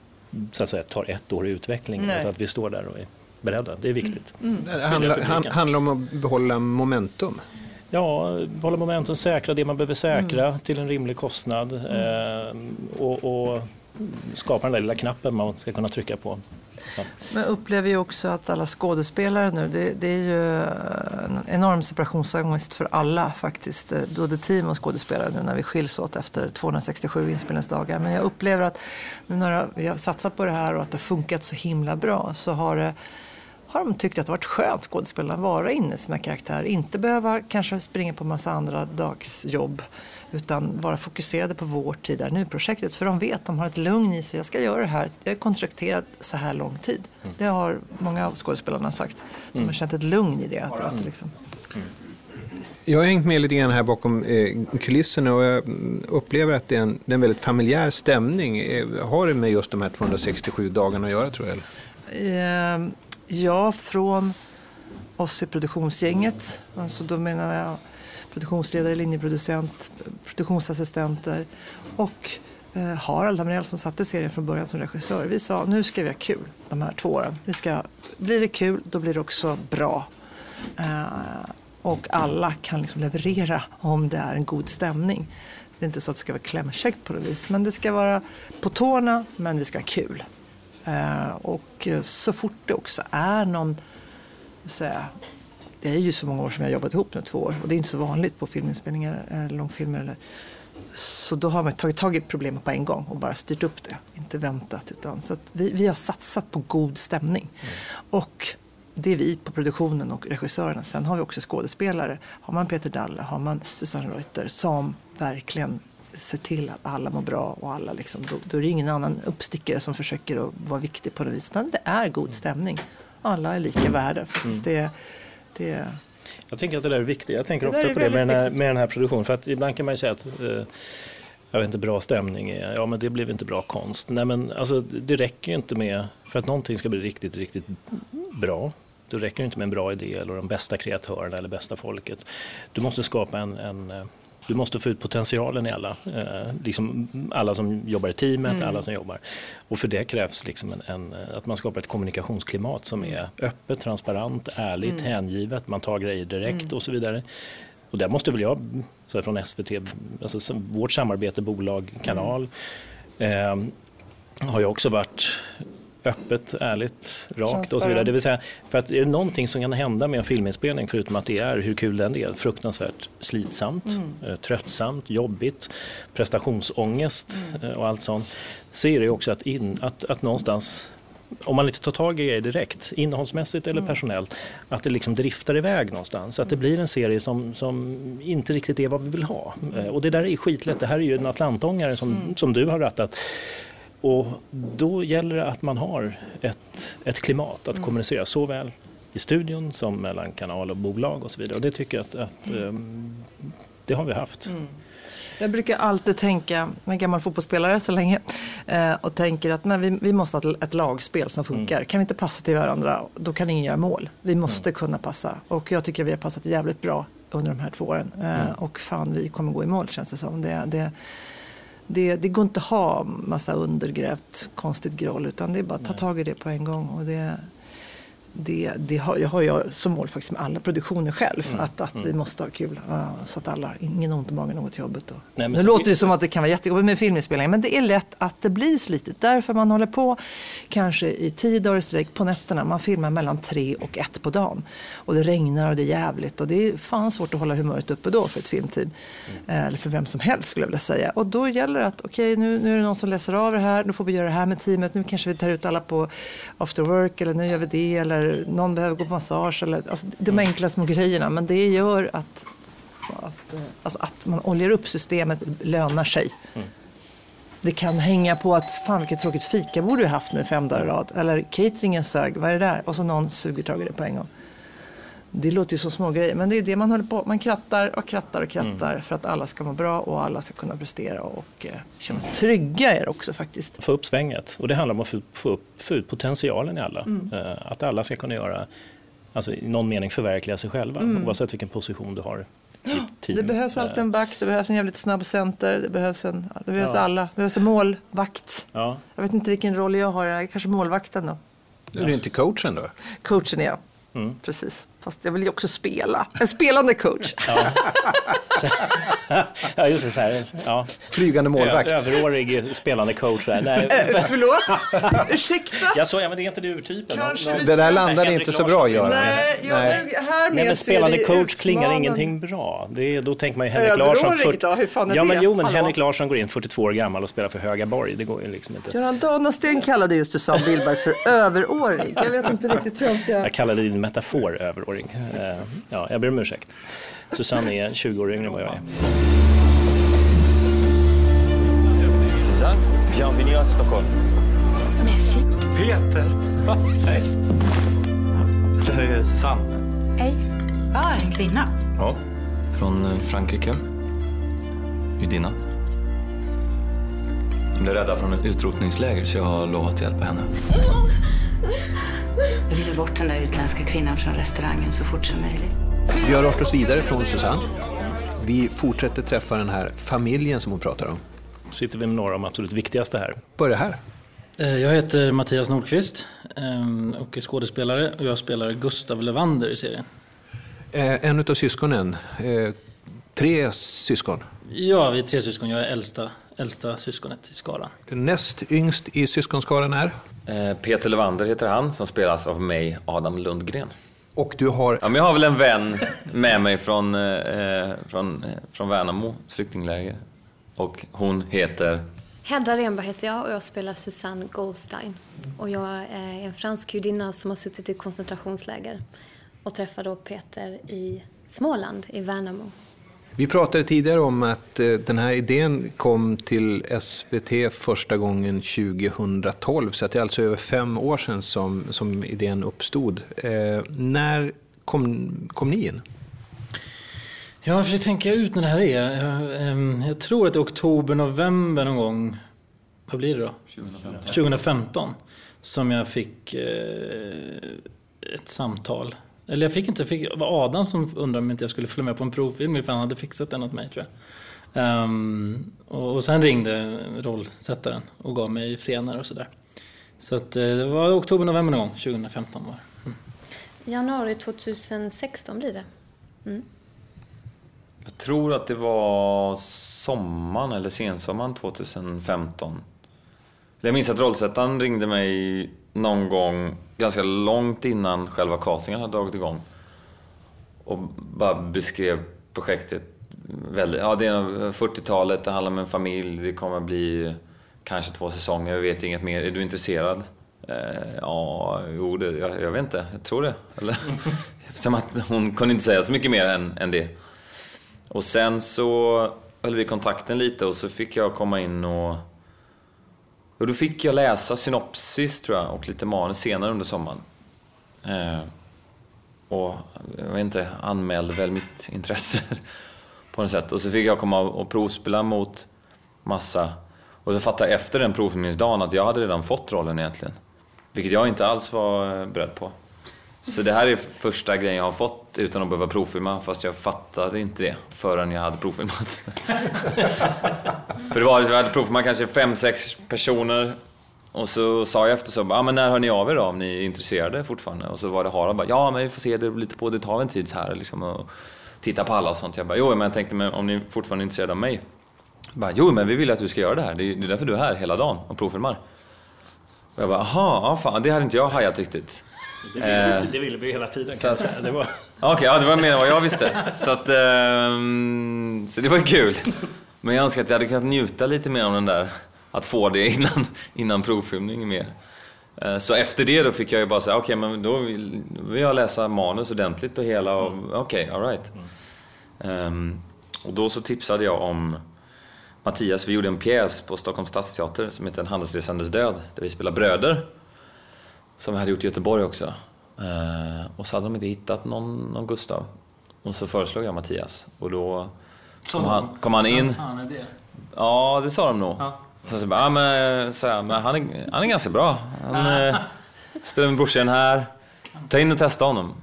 så att säga, tar ett år i utveckling, Nej. utan att vi står där och är beredda. Det är viktigt. Det handlar, han, handlar om att behålla momentum. Ja, hålla momentum, säkra det man behöver säkra Mm. till en rimlig kostnad eh, och, och skapa den där lilla knappen man ska kunna trycka på. Så. Men jag upplever ju också att alla skådespelare nu, det, det är ju eh, en enorm separationsångest för alla faktiskt. Eh, Både team och skådespelare nu när vi skiljs åt efter 267 inspelningsdagar. Men jag upplever att nu när vi har satsat på det här och att det har funkat så himla bra så har det har de tyckt att det varit skönt skådespelarna att vara inne i sina karaktärer. Inte behöva kanske springa på massa andra dagsjobb utan vara fokuserade på vårt tid där nu-projektet. För de vet, de har ett lugn i sig. Jag ska göra det här. Jag är kontrakterad så här lång tid. Det har många av skådespelarna sagt. De har Mm. känt ett lugn i det. Att, att liksom, Jag har hängt med lite grann här bakom eh, kulisserna och jag mm, upplever att det är en, det är en väldigt familjär stämning. Eh, Har det med just de här 267 dagarna att göra tror jag? eller? Ja, från oss i produktionsgänget. Alltså då menar jag produktionsledare, linjeproducent, produktionsassistenter och eh, Harald Hamrell som satte serien från början som regissör. Vi sa nu ska vi ha kul de här två åren. Vi ska, blir det kul då blir det också bra. Eh, och alla kan liksom leverera om det är en god stämning. Det är inte så att det ska vara klämkäckt på något vis men det ska vara på tårna men vi ska ha kul. Eh, och så fort det också är någon, jag, det är ju så många år som jag jobbat ihop nu, två år. Och det är inte så vanligt på filminspelningar, långfilmer. Eller, så då har man tagit tag i problemet på en gång och bara styrt upp det. Inte väntat. Utan, så vi, vi har satsat på god stämning. Och det är vi på produktionen och regissörerna. Sen har vi också skådespelare. Har man Peter Dalle, har man Susanne Reuter som verkligen ser till att alla mår bra och alla liksom, då, då är det ingen annan uppstickare som försöker att vara viktig på något vis. Det är god stämning. Alla är lika värda. Faktiskt. Det, det, Jag tänker att det där är viktigt. Jag tänker Det ofta på det med den, här, med den här produktionen. För att ibland kan man ju säga att eh, jag vet inte, bra stämning är, ja men det blev inte bra konst. Nej men alltså det räcker ju inte med, för att någonting ska bli riktigt, riktigt bra. Det räcker ju inte med en bra idé eller de bästa kreatörerna eller bästa folket. Du måste skapa en, en eh, du måste få ut potentialen i alla. Eh, liksom alla som jobbar i teamet, Mm. alla som jobbar. Och för det krävs liksom en, en, att man skapar ett kommunikationsklimat som är öppet, transparent, ärligt, Mm. hängivet. Man tar grejer direkt Mm. och så vidare. Och där måste väl jag, så från SVT, alltså vårt samarbete, bolag, kanal, eh, har ju också varit öppet, ärligt, rakt och så vidare. Det vill säga, för att är det någonting som kan hända med en filminspelning, förutom att det är hur kul den är, fruktansvärt slitsamt, Mm. eh, tröttsamt, jobbigt, prestationsångest Mm. eh, och allt sånt, så är det också att, in, att, att någonstans om man inte tar tag i det direkt, innehållsmässigt eller Mm. personellt, att det liksom driftar iväg någonstans. Att det blir en serie som, som inte riktigt är vad vi vill ha. Eh, Och det där är skitlätt. Det här är ju en atlantångare som, Mm. som du har rattat. Och då gäller det att man har ett, ett klimat att Mm. kommunicera såväl i studion som mellan kanal och bolag och så vidare. Och det tycker jag att, att Mm. ehm, det har vi haft. Mm. Jag brukar alltid tänka, jag är gammal fotbollsspelare så länge, eh, och tänker att men vi, vi måste ha ett, lagspel som funkar. Mm. Kan vi inte passa till varandra, då kan ingen göra mål. Vi måste kunna passa. Och jag tycker vi har passat jävligt bra under de här två åren. Eh, Mm. Och fan, vi kommer gå i mål känns det som. Det, det, det, det går inte att ha massa undergrävt konstigt groll, utan det är bara att ta tag i det på en gång. Och det, det, det har, jag har jag som mål faktiskt med alla produktioner själv. Mm. Att, att Mm. vi måste ha kul. uh, så att alla, ingen ont i magen till jobbet. Och. Nej, nu låter det som att det kan vara jättejobbigt med filminspelningar. Men det är lätt att det blir slitigt. Därför man håller på kanske i tio dagar i sträck på nätterna. Man filmar mellan tre och ett på dagen. Och det regnar och det är jävligt. Och det är fan svårt att hålla humöret uppe då för ett filmteam. Mm. Eh, Eller för vem som helst skulle jag vilja säga. Och då gäller det att okej nu, nu är det någon som läser av det här. Då får vi göra det här med teamet. Nu kanske vi tar ut alla på after work. Eller nu gör vi det. Eller någon behöver gå på massage. Eller, alltså, de Mm. enkla små grejerna. Men det gör att att, eh, alltså att man oljar upp systemet lönar sig. Mm. Det kan hänga på att fan vilket tråkigt fikabord har haft nu fem dagar i rad. Eller cateringen sög, vad är det där? Och så någon suger tag i det på en gång. Det låter ju som små grejer, men det är det man håller på Man krattar och krattar och krattar Mm. för att alla ska må bra och alla ska kunna prestera och eh, känna sig trygga det också faktiskt. Få upp svänget. Och det handlar om att få, få, upp, få ut potentialen i alla. Mm. Eh, Att alla ska kunna göra, alltså i någon mening förverkliga sig själva. Mm. Oavsett vilken position du har. Det behövs alltid en back, det behövs en jävligt snabb center, det behövs, en, det behövs Ja. alla. Det behövs en målvakt. Ja. Jag vet inte vilken roll jag har, jag är kanske målvakten då. Är du inte coachen då? Coachen är jag. Mm. Precis. Fast jag vill ju också spela. En spelande coach. ja, just det. Så här, ja. Flygande målvakt. Ö- Överårig spelande coach. Där. Nej. Förlåt? Ursäkta? Jag så, ja, men det är inte du. Kanske vi Det där landade inte så bra, Göran. Nej, jag, Nej. härmed Nej, men spelande coach klingar utmanande. ingenting bra. Det är, då tänker man ju Henrik Överårig Larsson. fyrtio- då? Hur fan är ja, det? Men, jo, men Hallå? Henrik Larsson går in 42 år gammal och spelar för Högaborg. Det går ju liksom inte. Göran Danasten kallade just Susanne Billberg för överårig. Jag vet inte riktigt hur jag ska... Jag kallade din metafor överårig. Eh, Ja, jag ber om ursäkt. Susanne är 20 år yngre än vad jag är. Susanne, bienvenue à Stockholm. Merci. Peter! Hej. Det här är Susanne. Hej. Ja, en kvinna. Ja. Från eh, Frankrike. Judinna. De blev rädda från ett utrotningsläger så jag har lovat att hjälpa henne. Jag ville bort den där utländska kvinnan från restaurangen så fort som möjligt. Vi har rört oss vidare från Susanne. Vi fortsätter träffa den här familjen som hon pratar om. Sitter vi med några av de absolut viktigaste här. Börja här. Eh, Jag heter Mattias Nordqvist ehm, och är skådespelare och jag spelar Gustav Levander i serien. Eh, En av syskonen, eh, tre syskon. Ja, vi är tre syskon. Jag är äldsta, äldsta syskonet i skaran. Näst yngst i syskonskaran är? Eh, Peter Levander heter han, som spelas av mig, Adam Lundgren. Och du har? Ja, men jag har väl en vän med mig från, eh, från, eh, från Värnamo, ett flyktingläger. Och hon heter... Hedda Renberg heter jag och jag spelar Susanne Goldstein. Och jag är en fransk judinna som har suttit i koncentrationsläger och träffar då Peter i Småland, i Värnamo. Vi pratade tidigare om att eh, den här idén kom till SVT första gången 2012, så att det är alltså över fem år sedan som, som idén uppstod. Eh, när kom, kom ni in? Jag försöker tänka ut när det här är. Jag, ehm, jag tror att det är oktober, november någon gång. Vad blir det då? 2015. 2015. Som jag fick eh, ett samtal. Eller jag fick inte, fick, det var Adam som undrade om inte jag skulle följa med på en provfilm ifall han hade fixat den åt mig tror jag. Ehm, och, och sen ringde rollsättaren och gav mig scener och sådär. Så att eh, det var oktober, november någon gång, 2015 var det. Januari 2016 blir det. Mm. Jag tror att det var sommaren eller sensommaren 2015. Jag minns att rollsättaren ringde mig någon gång ganska långt innan själva castingen hade dragit igång. Och bara beskrev projektet väldigt... Ja, det är 40-talet, det handlar om en familj, det kommer bli kanske två säsonger, jag vet inget mer. Är du intresserad? Eh, ja, jo, det, jag, jag vet inte. Jag tror det. Eller? eftersom att hon kunde inte säga så mycket mer än, än det. Och sen så höll vi kontakten lite och så fick jag komma in och... Och då fick jag läsa synopsis tror jag och lite manus senare under sommaren. Eh, och jag vet inte, anmälde väl mitt intresse på något sätt. Och så fick jag komma och provspela mot massa... Och så fattade jag efter den provfilmningsdagen att jag hade redan fått rollen egentligen. Vilket jag inte alls var eh, beredd på. Så det här är första grejen jag har fått utan att behöva provfilma, fast jag fattade inte det förrän jag hade provfilmat. För det var, jag hade provfilmat kanske fem, sex personer och så sa jag efter så, ja men när hör ni av er då om ni är intresserade fortfarande? Och så var det Harald bara, ja men vi får se det lite på, det tar en tid så här liksom och titta på alla och sånt. Jag bara, jo men jag tänkte, men om ni fortfarande är intresserade av mig? Jag bara, jo men vi vill att du ska göra det här, det är det är därför du är här hela dagen och provfilmar. Och jag bara, aha, ja, fan, det hade inte jag hajat riktigt. Det ville, Eh, det ville vi hela tiden så kan jag att-. Det var... Okej, ja, det var mer än vad jag visste. Så, att, ehm, så det var ju kul. Men jag önskar att jag hade kunnat njuta lite mer av den där, att få det innan, innan provfilmning mer. Eh, Så efter det då fick jag ju bara säga, okej men då vill, vill jag läsa manus ordentligt och hela och okej, alright. Ehm, och då så tipsade jag om Mattias, vi gjorde en pjäs på Stockholms stadsteater som heter En handelsresandes död, där vi spelar bröder. Som vi hade gjort i Göteborg också. Eh, och så hade de inte hittat någon, någon Gustav. Och så föreslog jag Mattias. Och då kom han, kom han in. Fan är det? Ja, det sa de nog. Ja. Så jag bara, ja, men, så jag, men han, är, han är ganska bra. Han eh, spelar med brorsan här. Ta in och testa honom.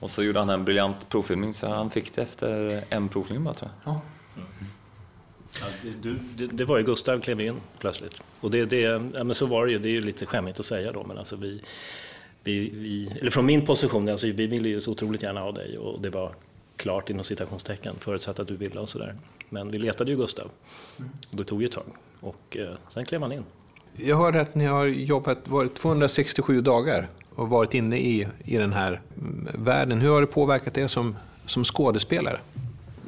Och så gjorde han en briljant provfilmning så han fick det efter en provfilmning bara tror jag. Ja. Ja, det- det, det var ju Gustav klev in plötsligt. Och det, det, ja, men så var det ju, det är ju lite skämmigt att säga då, men alltså vi, vi, vi eller från min position, alltså vi ville ju så otroligt gärna ha dig och det var klart inom citationstecken, förutsatt att du ville och sådär. Men vi letade ju Gustav. Och det tog ju ett tag. Och eh, sen klev han in. Jag hörde att ni har jobbat, varit 267 dagar och varit inne i, i den här mm, världen. Hur har det påverkat er som, som skådespelare?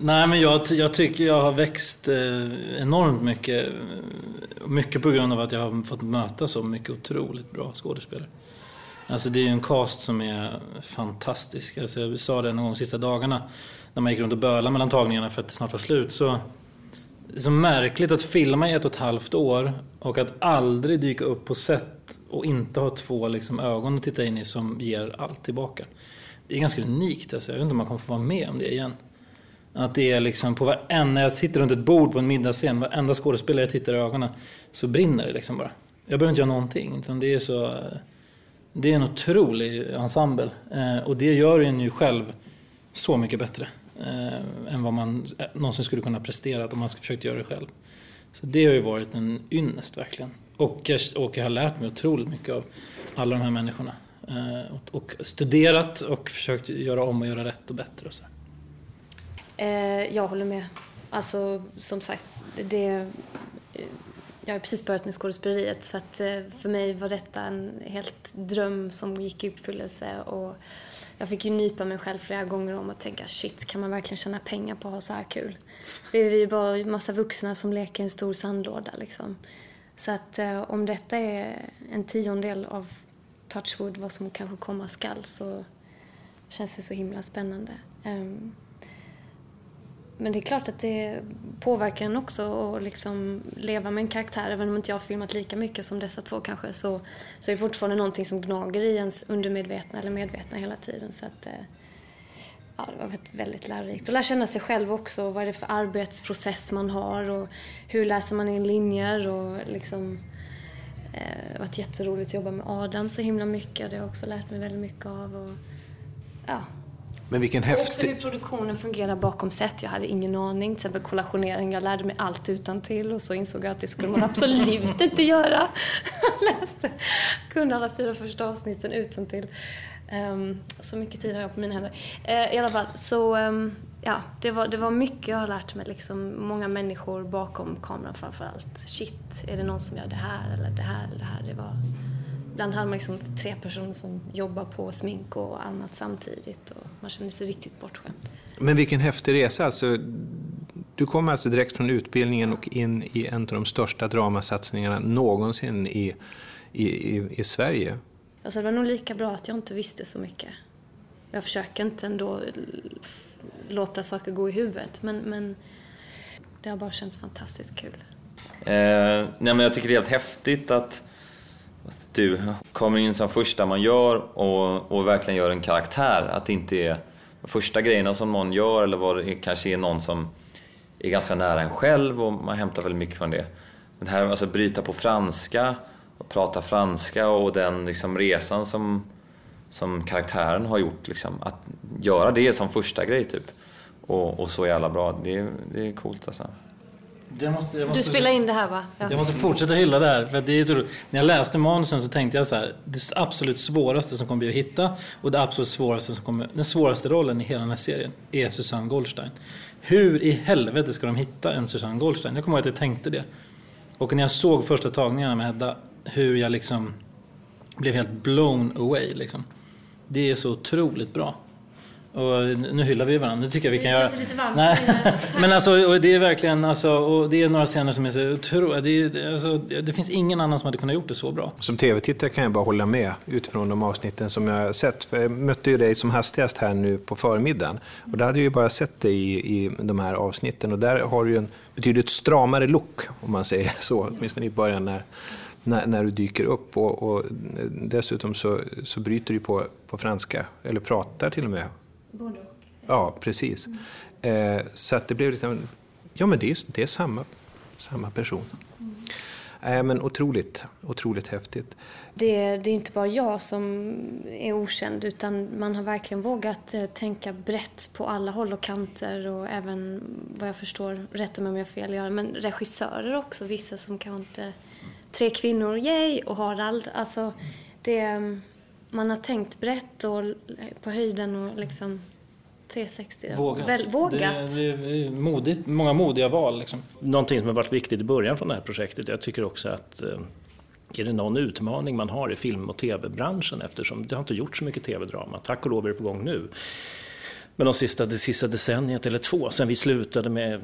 Nej, men jag, jag tycker jag har växt eh, enormt mycket. Mycket på grund av att jag har fått möta så mycket otroligt bra skådespelare. Alltså det är ju en cast som är fantastisk. Alltså jag sa det någon gång de sista dagarna när man gick runt och bölade mellan tagningarna för att det snart var slut. Så, det är så märkligt att filma i ett och ett halvt år och att aldrig dyka upp på set och inte ha två liksom, ögon att titta in i som ger allt tillbaka. Det är ganska unikt. Alltså. Jag vet inte om man kommer få vara med om det igen. Att det är liksom på varenda, när jag sitter runt ett bord på en middagsscen, varenda skådespelare tittar i ögonen så brinner det liksom bara. Jag behöver inte göra någonting. Utan det är så... Det är en otrolig ensemble. Eh, och det gör en ju själv så mycket bättre. Eh, än vad man eh, någonsin skulle kunna prestera om man skulle försökt göra det själv. Så det har ju varit en ynnest verkligen. Och jag, och jag har lärt mig otroligt mycket av alla de här människorna. Eh, och, och studerat och försökt göra om och göra rätt och bättre. Och så. Eh, jag håller med. Alltså, som sagt, det... Eh, jag har precis börjat med skådespeleriet så att eh, för mig var detta en helt dröm som gick i uppfyllelse och jag fick ju nypa mig själv flera gånger om att tänka shit, kan man verkligen tjäna pengar på att ha så här kul? Vi är ju bara en massa vuxna som leker i en stor sandlåda liksom. Så att eh, om detta är en tiondel av Touchwood, vad som kanske komma skall, så känns det så himla spännande. Um, men det är klart att det påverkar en också att liksom leva med en karaktär. Även om inte jag har filmat lika mycket som dessa två kanske så, så är det fortfarande någonting som gnager i ens undermedvetna eller medvetna hela tiden. Så att, eh, ja, det var väldigt, väldigt lärorikt. Och lära känna sig själv också. Vad är det för arbetsprocess man har och hur läser man in linjer och liksom eh, det har varit jätteroligt att jobba med Adam så himla mycket. Det har jag också lärt mig väldigt mycket av. Och, ja, men vilken och också häftig... hur produktionen fungerar bakom set. Jag hade ingen aning. Till exempel kollationering. Jag lärde mig allt utan till och så insåg jag att det skulle man absolut inte göra. Jag läste, kunde alla fyra första avsnitten utan till. så mycket tid har jag på mina händer. Eh, I alla fall, så ehm, ja, det var, det var mycket jag har lärt mig. Liksom, många människor bakom kameran framför allt. Shit, är det någon som gör det här eller det här eller det här? Det var... Ibland hade man liksom tre personer som jobbar på smink och annat samtidigt och man kände sig riktigt bortskämd. Men vilken häftig resa. Alltså, du kom alltså direkt från utbildningen och in i en av de största dramasatsningarna någonsin i, i, i, i Sverige. Alltså det var nog lika bra att jag inte visste så mycket. Jag försöker inte ändå låta saker gå i huvudet men, men det har bara känts fantastiskt kul. Eh, nej, men jag tycker det är helt häftigt att du kommer in som första man gör och, och verkligen gör en karaktär. Att det inte är de första grejerna som någon gör eller vad det är, kanske är någon som är ganska nära en själv och man hämtar väldigt mycket från det. Men det här alltså bryta på franska och prata franska och den liksom resan som, som karaktären har gjort. Liksom. Att göra det som första grej typ. Och, och så jävla bra. Det, är- det är coolt alltså. Det måste, jag måste, Du spelar in det här va? Ja. Jag måste fortsätta hylla det här. För det är så, när jag läste manusen så tänkte jag så här. Det absolut svåraste som kommer bli att hitta och det absolut svåraste som kommer, den svåraste rollen i hela den här serien är Susanne Goldstein. Hur i helvete ska de hitta en Susanne Goldstein? Jag kommer ihåg att jag tänkte det. Och när jag såg första tagningarna med Hedda, hur jag liksom blev helt blown away liksom. Det är så otroligt bra. Och nu hyllar vi varandra, det tycker jag vi kan Det är göra. Nej, men alltså, och det är verkligen, alltså, och det är några scener som är så otroliga. Det, alltså, det finns ingen annan som hade kunnat gjort det så bra. Som tv-tittare kan jag bara hålla med utifrån de avsnitten som jag har sett. För jag mötte ju dig som hastigast här nu på förmiddagen. Och då hade jag ju bara sett dig i, i de här avsnitten. Och där har du ju en betydligt stramare look, om man säger så. Åtminstone i början när, när, när du dyker upp. Och, och dessutom så, så bryter du på, på franska, eller pratar till och med. Både och. Ja, precis. Eh, så att det blev lite, ja men det är, det är samma, samma person. Eh, men otroligt, otroligt häftigt. Det, det är inte bara jag som är okänd utan man har verkligen vågat eh, tänka brett på alla håll och kanter och även vad jag förstår, rätta mig om jag fel, men regissörer också, vissa som kanske inte... Tre kvinnor, yay! Och Harald. Alltså, det, man har tänkt brett och på höjden och liksom 360. Vågat. Väl, vågat. Det, det är modigt, många modiga val. Liksom. Någonting som har varit viktigt i början från det här projektet, jag tycker också att eh, är det någon utmaning man har i film och tv-branschen eftersom det har inte gjort så mycket tv-drama. Tack och lov är det på gång nu. Men de sista, det sista decenniet eller två, sen vi slutade med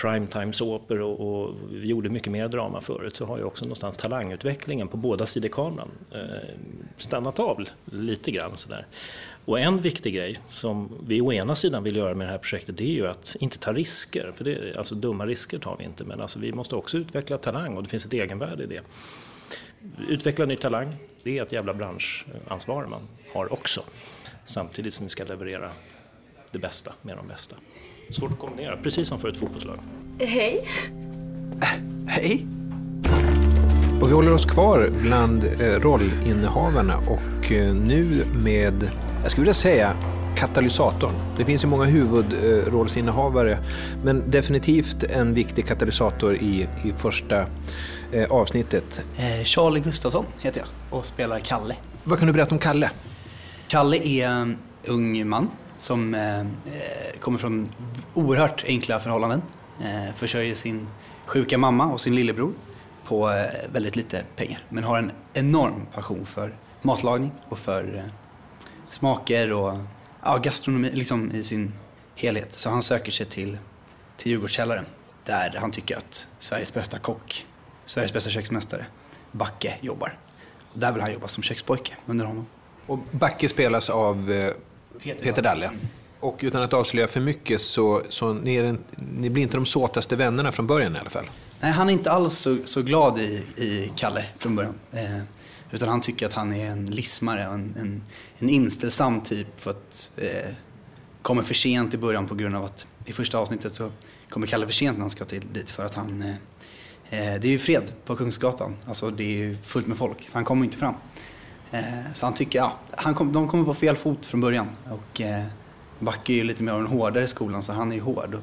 primetime-såpor och, och vi gjorde mycket mer drama förut så har ju också någonstans talangutvecklingen på båda sidor kameran eh, stannat av lite grann sådär. Och en viktig grej som vi å ena sidan vill göra med det här projektet det är ju att inte ta risker, för det, alltså dumma risker tar vi inte, men alltså vi måste också utveckla talang och det finns ett egenvärde i det. Utveckla ny talang, det är ett jävla branschansvar man har också. Samtidigt som vi ska leverera det bästa med de bästa. Svårt att kombinera, precis som för ett fotbollslag. Hej. Hej! Och vi håller oss kvar bland eh, rollinnehavarna och eh, nu med, jag skulle vilja säga, katalysatorn. Det finns ju många huvudrollsinnehavare men definitivt en viktig katalysator i, i första eh, avsnittet. Eh, Charlie Gustafsson heter jag och spelar Kalle. Vad kan du berätta om Kalle? Kalle är en ung man som eh, eh, kommer från oerhört enkla förhållanden. Eh, försörjer sin sjuka mamma och sin lillebror på eh, väldigt lite pengar. Men har en enorm passion för matlagning och för eh, smaker och ja, gastronomi liksom i sin helhet. Så han söker sig till, till Djurgårdskällaren där han tycker att Sveriges bästa kock, Sveriges bästa köksmästare, Backe jobbar. Och där vill han jobba som kökspojke under honom. Och Backe spelas av eh, Peter Peter Dalle. Och utan att avslöja för mycket så, så ni, en, ni blir inte de såtaste vännerna från början i alla fall. Nej, han är inte alls så, så glad i, i Kalle från början. Eh, utan han tycker att han är en lismare, en, en, en inställsam typ. För att eh, kommer för sent i början på grund av att i första avsnittet så kommer Kalle för sent när han ska till dit för att han... Eh, eh, det är ju fred på Kungsgatan. Alltså det är ju fullt med folk, så han kommer inte fram. Eh, så han tycker, ja, han kom, de kommer på fel fot från början. Och eh, Backe är ju lite mer av den hårdare skolan så han är ju hård. Och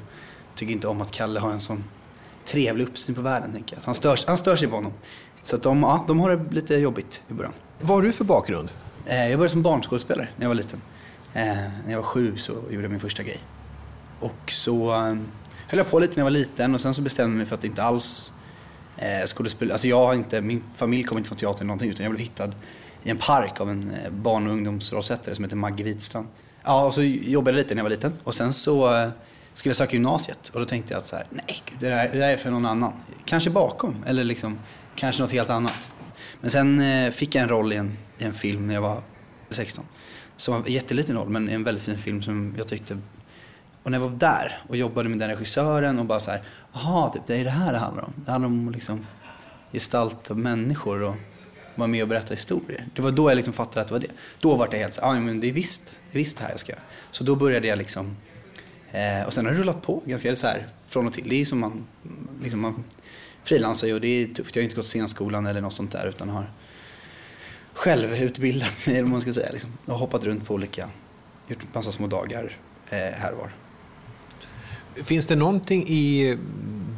tycker inte om att Kalle har en sån trevlig uppsyn på världen. Tänker jag. Han, stör, han stör sig på honom. Så att de, ja, de har det lite jobbigt i början. Vad har du för bakgrund? Eh, jag började som barnskådespelare när jag var liten. Eh, när jag var sju så gjorde jag min första grej. Och så eh, höll jag på lite när jag var liten och sen så bestämde jag mig för att inte alls eh, skådespela. Alltså jag har inte, min familj kommer inte från teater eller någonting utan jag blev hittad i en park av en eh, barn och ungdomsrollsättare som heter Maggie Widstrand. Ja, och så jobbade jag lite när jag var liten och sen så eh, skulle jag söka gymnasiet och då tänkte jag att så här, nej, det, där, det där är för någon annan. Kanske bakom eller liksom, kanske något helt annat. Men sen eh, fick jag en roll i en, i en film när jag var 16. Som var en jätteliten roll men en väldigt fin film som jag tyckte och när jag var där och jobbade med den regissören och bara så här, jaha, typ, det är det här det handlar om. Det handlar om att liksom gestalta människor och vara med och berätta historier. Det var då jag liksom fattade att det var det. Då var det helt så ah, ja men det är visst, det är visst det här jag ska göra. Så då började jag liksom, eh, och sen har det rullat på ganska så här från och till. Det är ju som man, liksom man frilansar ju och det är tufft. Jag har inte gått scenskolan eller något sånt där utan har självutbildat mig, eller man ska säga. Liksom. Jag har hoppat runt på olika, gjort en massa små dagar eh, här och var. Finns det någonting i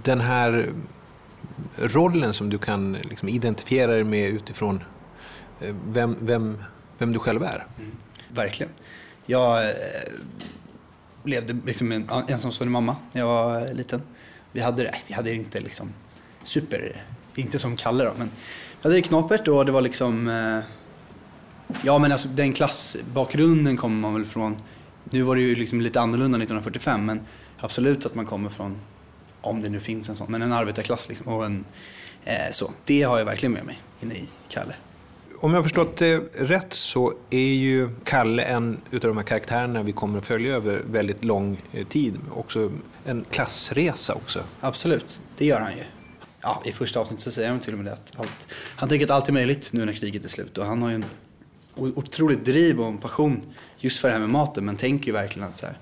den här rollen som du kan liksom identifiera dig med utifrån eh, vem, vem, vem du själv är? Mm, verkligen. Jag eh, levde liksom med en ensamstående mamma när jag var liten. Vi hade det, vi hade inte liksom super, inte som Kalle då, men vi hade det knapert och det var liksom eh, Ja men alltså den klassbakgrunden kommer man väl från Nu var det ju liksom lite annorlunda 1945 men absolut att man kommer från om det nu finns en sån, men en arbetarklass liksom. Och en, eh, så. Det har jag verkligen med mig inne i Kalle. Om jag har förstått det rätt så är ju Kalle en utav de här karaktärerna vi kommer att följa över väldigt lång eh, tid. Också en klassresa också. Absolut, det gör han ju. ja, i första avsnittet så säger han till och med det att allt, han tänker att allt är möjligt nu när kriget är slut och han har ju en otroligt driv och en passion just för det här med maten men tänker ju verkligen att så här,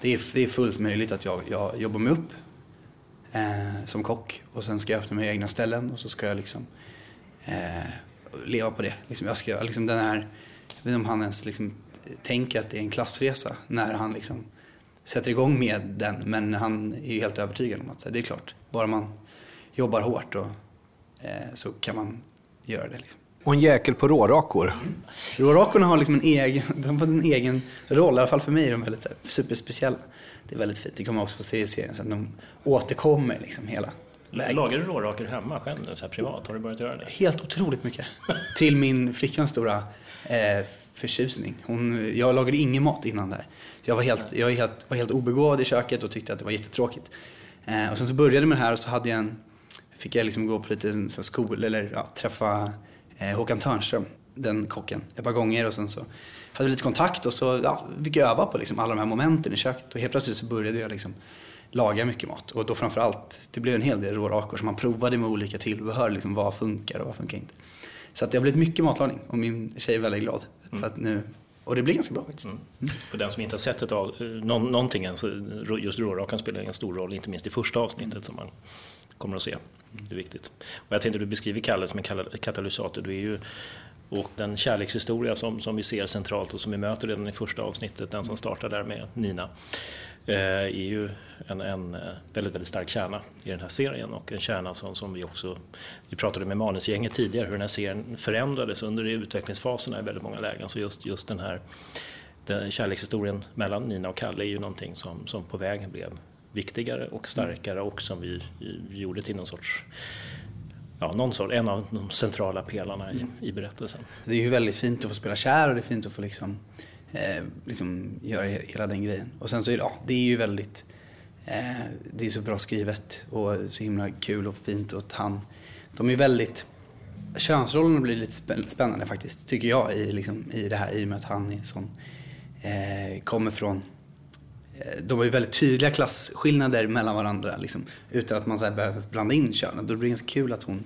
det, är, det är fullt möjligt att jag, jag jobbar mig upp eh, som kock och sen ska jag öppna mina egna ställen och så ska jag liksom eh, leva på det. Liksom, jag ska, liksom den här, jag vet inte om han ens liksom tänker att det är en klassresa när han liksom sätter igång med den men han är ju helt övertygad om att det är klart, bara man jobbar hårt och, eh, så kan man göra det. Liksom. Och en jäkel på rårakor. Rårakorna har liksom en egen, de har en egen roll, i alla fall för mig är de väldigt superspeciella. Det är väldigt fint, det kommer man också få se i serien sen. De återkommer liksom hela vägen. Lagar du rårakor hemma själv nu, så privat? Har du börjat göra det? Helt otroligt mycket. Till min flickans stora eh, förtjusning. Hon, jag lagade ingen mat innan där. Jag var helt, jag var helt, var helt obegåvad i köket och tyckte att det var jättetråkigt. Eh, och sen så började med det här och så hade jag en, fick jag liksom gå på lite så skol, eller ja, träffa eh, Håkan Törnström, den kocken, ett par gånger och sen så hade lite kontakt och så ja, fick jag öva på liksom alla de här momenten i köket. Och helt plötsligt så började jag liksom laga mycket mat. Och då framförallt, det blev en hel del rårakor som man provade med olika tillbehör, liksom vad funkar och vad funkar inte. Så att det har blivit mycket matlagning och min tjej är väldigt glad för att nu, och det blir ganska bra faktiskt. För den som inte har sett ett av, eh, någon, någonting än, så just rårakan spelar en stor roll, inte minst i första avsnittet som man kommer att se. Det är viktigt. Och jag tänkte du beskriver Kalle som en katalysator. Du är ju, och den kärlekshistoria som, som vi ser centralt och som vi möter redan i första avsnittet, den som startar där med Nina, eh, är ju en, en eh, väldigt, väldigt stark kärna i den här serien och en kärna som, som vi också, vi pratade med manusgänget tidigare, hur den här serien förändrades under utvecklingsfaserna i väldigt många lägen. Så just, just den här den kärlekshistorien mellan Nina och Kalle är ju någonting som, som på vägen blev viktigare och starkare och som vi, vi gjorde till någon sorts, ja, någon sorts, en av de centrala pelarna i, i berättelsen. Det är ju väldigt fint att få spela kär och det är fint att få liksom, eh, liksom göra hela den grejen. Och sen så är det, ja, det är ju väldigt, eh, det är så bra skrivet och så himla kul och fint och att han, de är väldigt, könsrollerna blir lite spännande faktiskt, tycker jag i, liksom, i det här i och med att han är sån, eh, kommer från Eh, de har ju väldigt tydliga klasskillnader mellan varandra liksom, utan att man så här behöver blanda in könen. Då blir det ganska kul att hon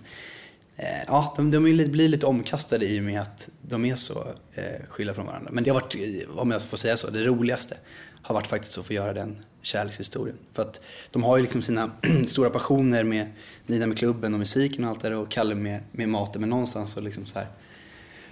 Eh, ja, de, de lite, blir lite omkastade i och med att de är så eh, skilda från varandra. Men det har varit, eh, om jag får säga så, det roligaste har varit faktiskt att få göra den kärlekshistorien. För att de har ju liksom sina stora passioner med Nina med klubben och musiken och allt det där och Kalle med, med maten. Men någonstans så liksom så här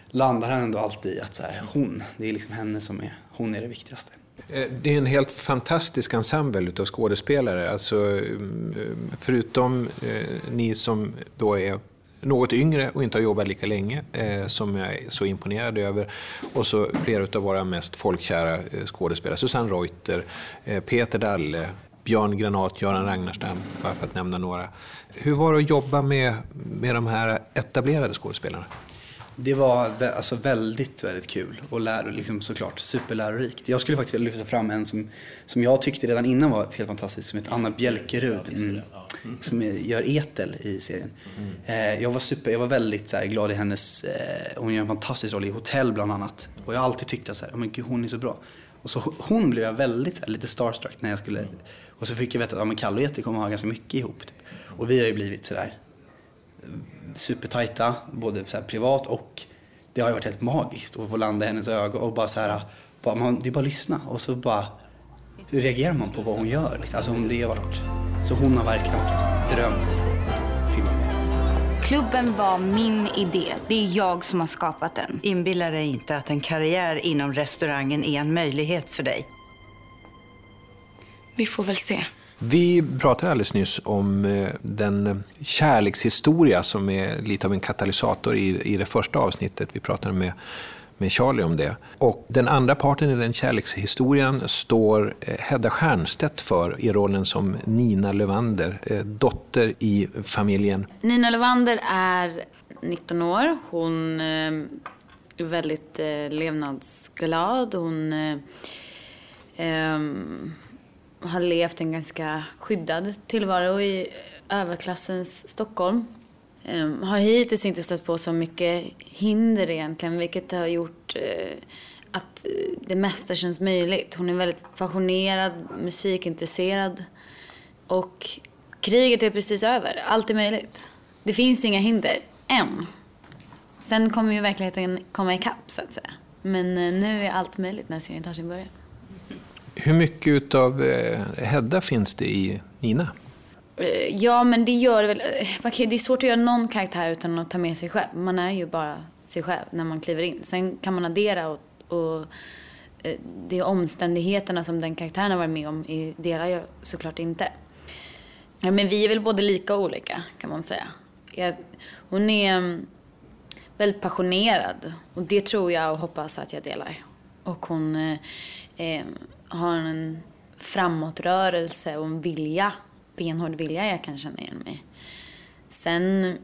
landar han ändå alltid i att så här, hon, det är liksom henne som är, hon är det viktigaste. Eh, det är en helt fantastisk ensemble av skådespelare. Alltså, mm, förutom eh, ni som då är något yngre och inte har jobbat lika länge, eh, som jag är så imponerad över. Och så flera av våra mest folkkära eh, skådespelare. Susanne Reuter, eh, Peter Dalle, Björn Granat, Göran Ragnarstam, bara för att nämna några. Hur var det att jobba med, med de här etablerade skådespelarna? Det var alltså väldigt, väldigt kul och lär, liksom såklart superlärorikt. Jag skulle faktiskt vilja lyfta fram en som, som jag tyckte redan innan var helt fantastisk, som heter Anna Bjälkerud. Mm, som gör Etel i serien. Eh, jag var super, jag var väldigt så här, glad i hennes, eh, hon gör en fantastisk roll i Hotell bland annat. Och jag har alltid tyckt att så här, "Ja, men gud, hon är så bra. Och så hon blev jag väldigt, så här, lite starstruck när jag skulle, och så fick jag veta att ja, men Kalle och Etel kommer ha ganska mycket ihop. Typ. Och vi har ju blivit sådär supertajta, både så här privat och det har ju varit helt magiskt att få landa i hennes ögon och bara så här, bara, man, det är bara att lyssna och så bara hur reagerar man på vad hon gör? Alltså om det har varit, så hon har verkligen varit en dröm. Klubben var min idé. Det är jag som har skapat den. Inbilla dig inte att en karriär inom restaurangen är en möjlighet för dig. Vi får väl se. Vi pratade alldeles nyss om eh, den kärlekshistoria som är lite av en katalysator i, i det första avsnittet. Vi pratade med, med Charlie om det. Och den andra parten i den kärlekshistorien står eh, Hedda Stiernstedt för i rollen som Nina Lövander, eh, dotter i familjen. Nina Lövander är 19 år. Hon är väldigt levnadsglad. Hon ehm, har levt en ganska skyddad tillvaro i eh, överklassens Stockholm. Um, har hittills inte stött på så mycket hinder egentligen, vilket har gjort uh, att eh, det mesta känns möjligt. Hon är väldigt passionerad, musikintresserad och kriget är precis över. Allt är möjligt. Det finns inga hinder. Än. Sen kommer ju verkligheten komma ikapp så att säga. Men nu är allt möjligt när serien tar sin början. Hur mycket av eh, Hedda finns det i Nina? Eh, ja, men det gör det väl. Eh, det är svårt att göra någon karaktär utan att ta med sig själv. Man är ju bara sig själv när man kliver in. Sen kan man addera och, och det är omständigheterna som den karaktären har varit med om delar jag såklart inte. Men vi är väl både lika och olika kan man säga. Jag, hon är mm, väldigt passionerad och det tror jag och hoppas att jag delar. Och hon eh, har en framåtrörelse och en vilja, benhård vilja jag kan känna igen mig. Sen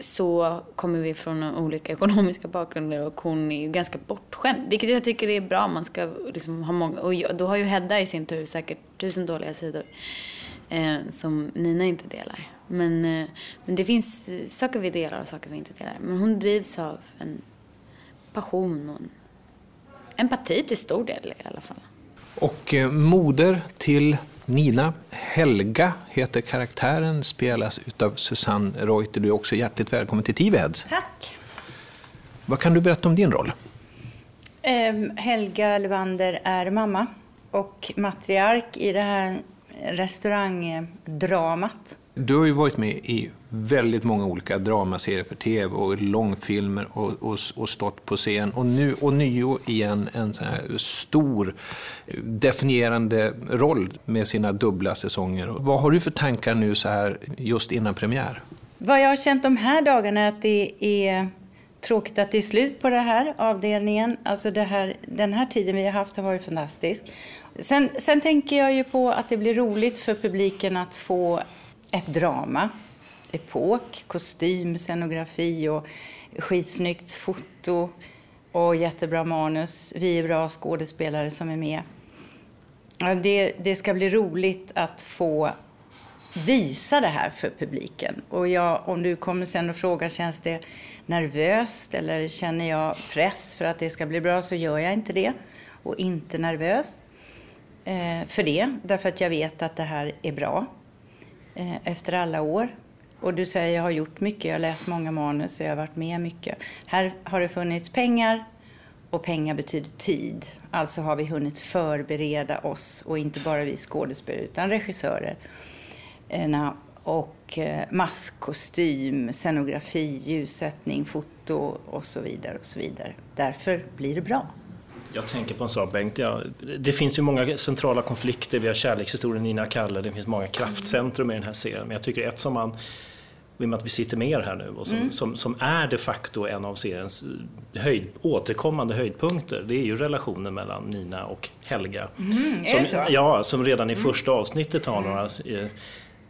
så kommer vi från olika ekonomiska bakgrunder och hon är ju ganska bortskämd. Vilket jag tycker är bra. Man ska liksom ha många, och jag, då har ju Hedda i sin tur säkert tusen dåliga sidor. Eh, som Nina inte delar. Men, eh, men det finns saker vi delar och saker vi inte delar. Men hon drivs av en passion och en empati till stor del i alla fall. Och eh, moder till Nina, Helga heter karaktären, spelas utav Susanne Reuter. Du är också hjärtligt välkommen till Tiveheads. Tack. Vad kan du berätta om din roll? Ehm, Helga Levander är mamma och matriark i det här restaurangdramat. Du har ju varit med i väldigt många olika dramaserier för tv och långfilmer och, och, och stått på scen. Och nu och nio igen en sån här stor definierande roll med sina dubbla säsonger. Vad har du för tankar nu så här just innan premiär? Vad jag har känt de här dagarna är att det är tråkigt att det är slut på den här avdelningen. Alltså det här, den här tiden vi har haft har varit fantastisk. Sen, sen tänker jag ju på att det blir roligt för publiken att få ett drama. Epok, kostym, scenografi och skitsnyggt foto och jättebra manus. Vi är bra skådespelare som är med. Det, det ska bli roligt att få visa det här för publiken. Och jag, om du kommer sen och frågar, känns det nervöst eller känner jag press för att det ska bli bra så gör jag inte det. Och inte nervös eh, för det, därför att jag vet att det här är bra Eh, efter alla år. Och du säger jag har gjort mycket, jag har läst många manus och jag har varit med mycket. Här har det funnits pengar och pengar betyder tid. Alltså har vi hunnit förbereda oss och inte bara vi skådespelare utan regissörer och eh, maskkostym, scenografi, ljussättning, foto och så vidare. och så vidare. Därför blir det bra. Jag tänker på en sak Bengt, ja, det finns ju många centrala konflikter, vi har kärlekshistorien Nina Kalle, det finns många kraftcentrum i den här serien. Men jag tycker ett som man, i och med att vi sitter med er här nu, och som, Mm. som, som är de facto en av seriens höjd, återkommande höjdpunkter, det är ju relationen mellan Nina och Helga. Mm, som? Ja, som redan i första avsnittet har några eh,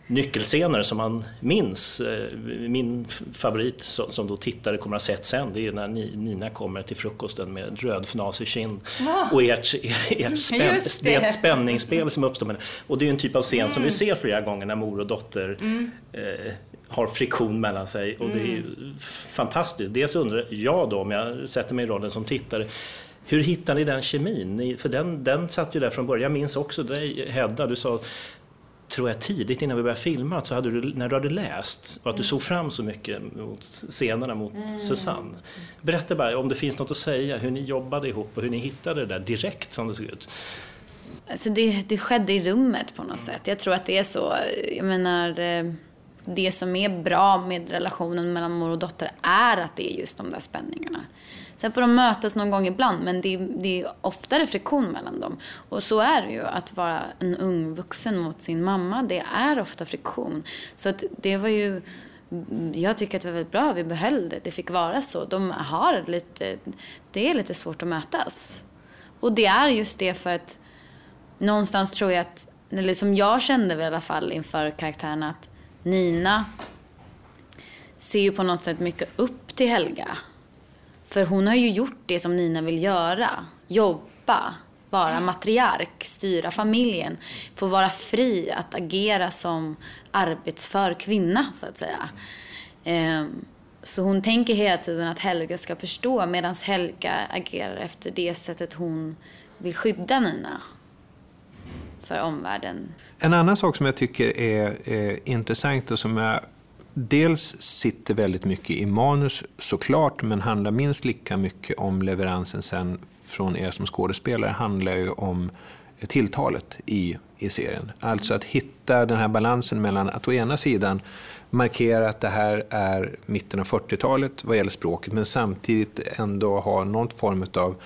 nyckelscener som man minns. Eh, Min favorit som, då tittare kommer att ha sett sen, det är när Ni- Nina kommer till frukosten med rödfnasig kind. Ah. Och ert, ert, ert Just det. ett spänningsspel som uppstår. Och det är en typ av scen som vi Mm. ser flera gånger när mor och dotter Mm. eh, har friktion mellan sig och det är f- fantastiskt. Dels undrar jag då, om jag sätter mig i rollen som tittare, hur hittar ni den kemin? För den, den satt ju där från början. Jag minns också dig Hedda, du sa tror jag tidigt innan vi började filma, så hade du, när du hade läst och att du såg fram så mycket mot scenerna mot Mm. Susanne. Berätta bara om det finns något att säga, hur ni jobbade ihop och hur ni hittade det där direkt som det såg ut. Alltså det, det skedde i rummet på något sätt. Jag tror att det är så. Jag menar, eh, det som är bra med relationen mellan mor och dotter är att det är just de där spänningarna. Sen får de mötas någon gång ibland, men det är, det är oftare friktion mellan dem. Och så är det ju, att vara en ung vuxen mot sin mamma, det är ofta friktion. Så att det var ju, jag tycker att det var väldigt bra, vi behöll det, det fick vara så. De har lite, det är lite svårt att mötas. Och det är just det för att någonstans tror jag att, eller som jag kände i alla fall inför karaktären att Nina ser ju på något sätt mycket upp till Helga. För hon har ju gjort det som Nina vill göra. Jobba, vara matriark, styra familjen. Få vara fri att agera som arbetsför kvinna, så att säga. Ehm, så hon tänker hela tiden att Helga ska förstå medan Helga agerar efter det sättet hon vill skydda Nina. för omvärlden. En annan sak som jag tycker är, är intressant och som jag dels sitter väldigt mycket i manus såklart, men handlar minst lika mycket om leveransen sen från er som skådespelare, handlar ju om tilltalet i, i serien. Alltså att hitta den här balansen mellan att å ena sidan markera att det här är mitten av 40-talet vad gäller språket, men samtidigt ändå ha någon form av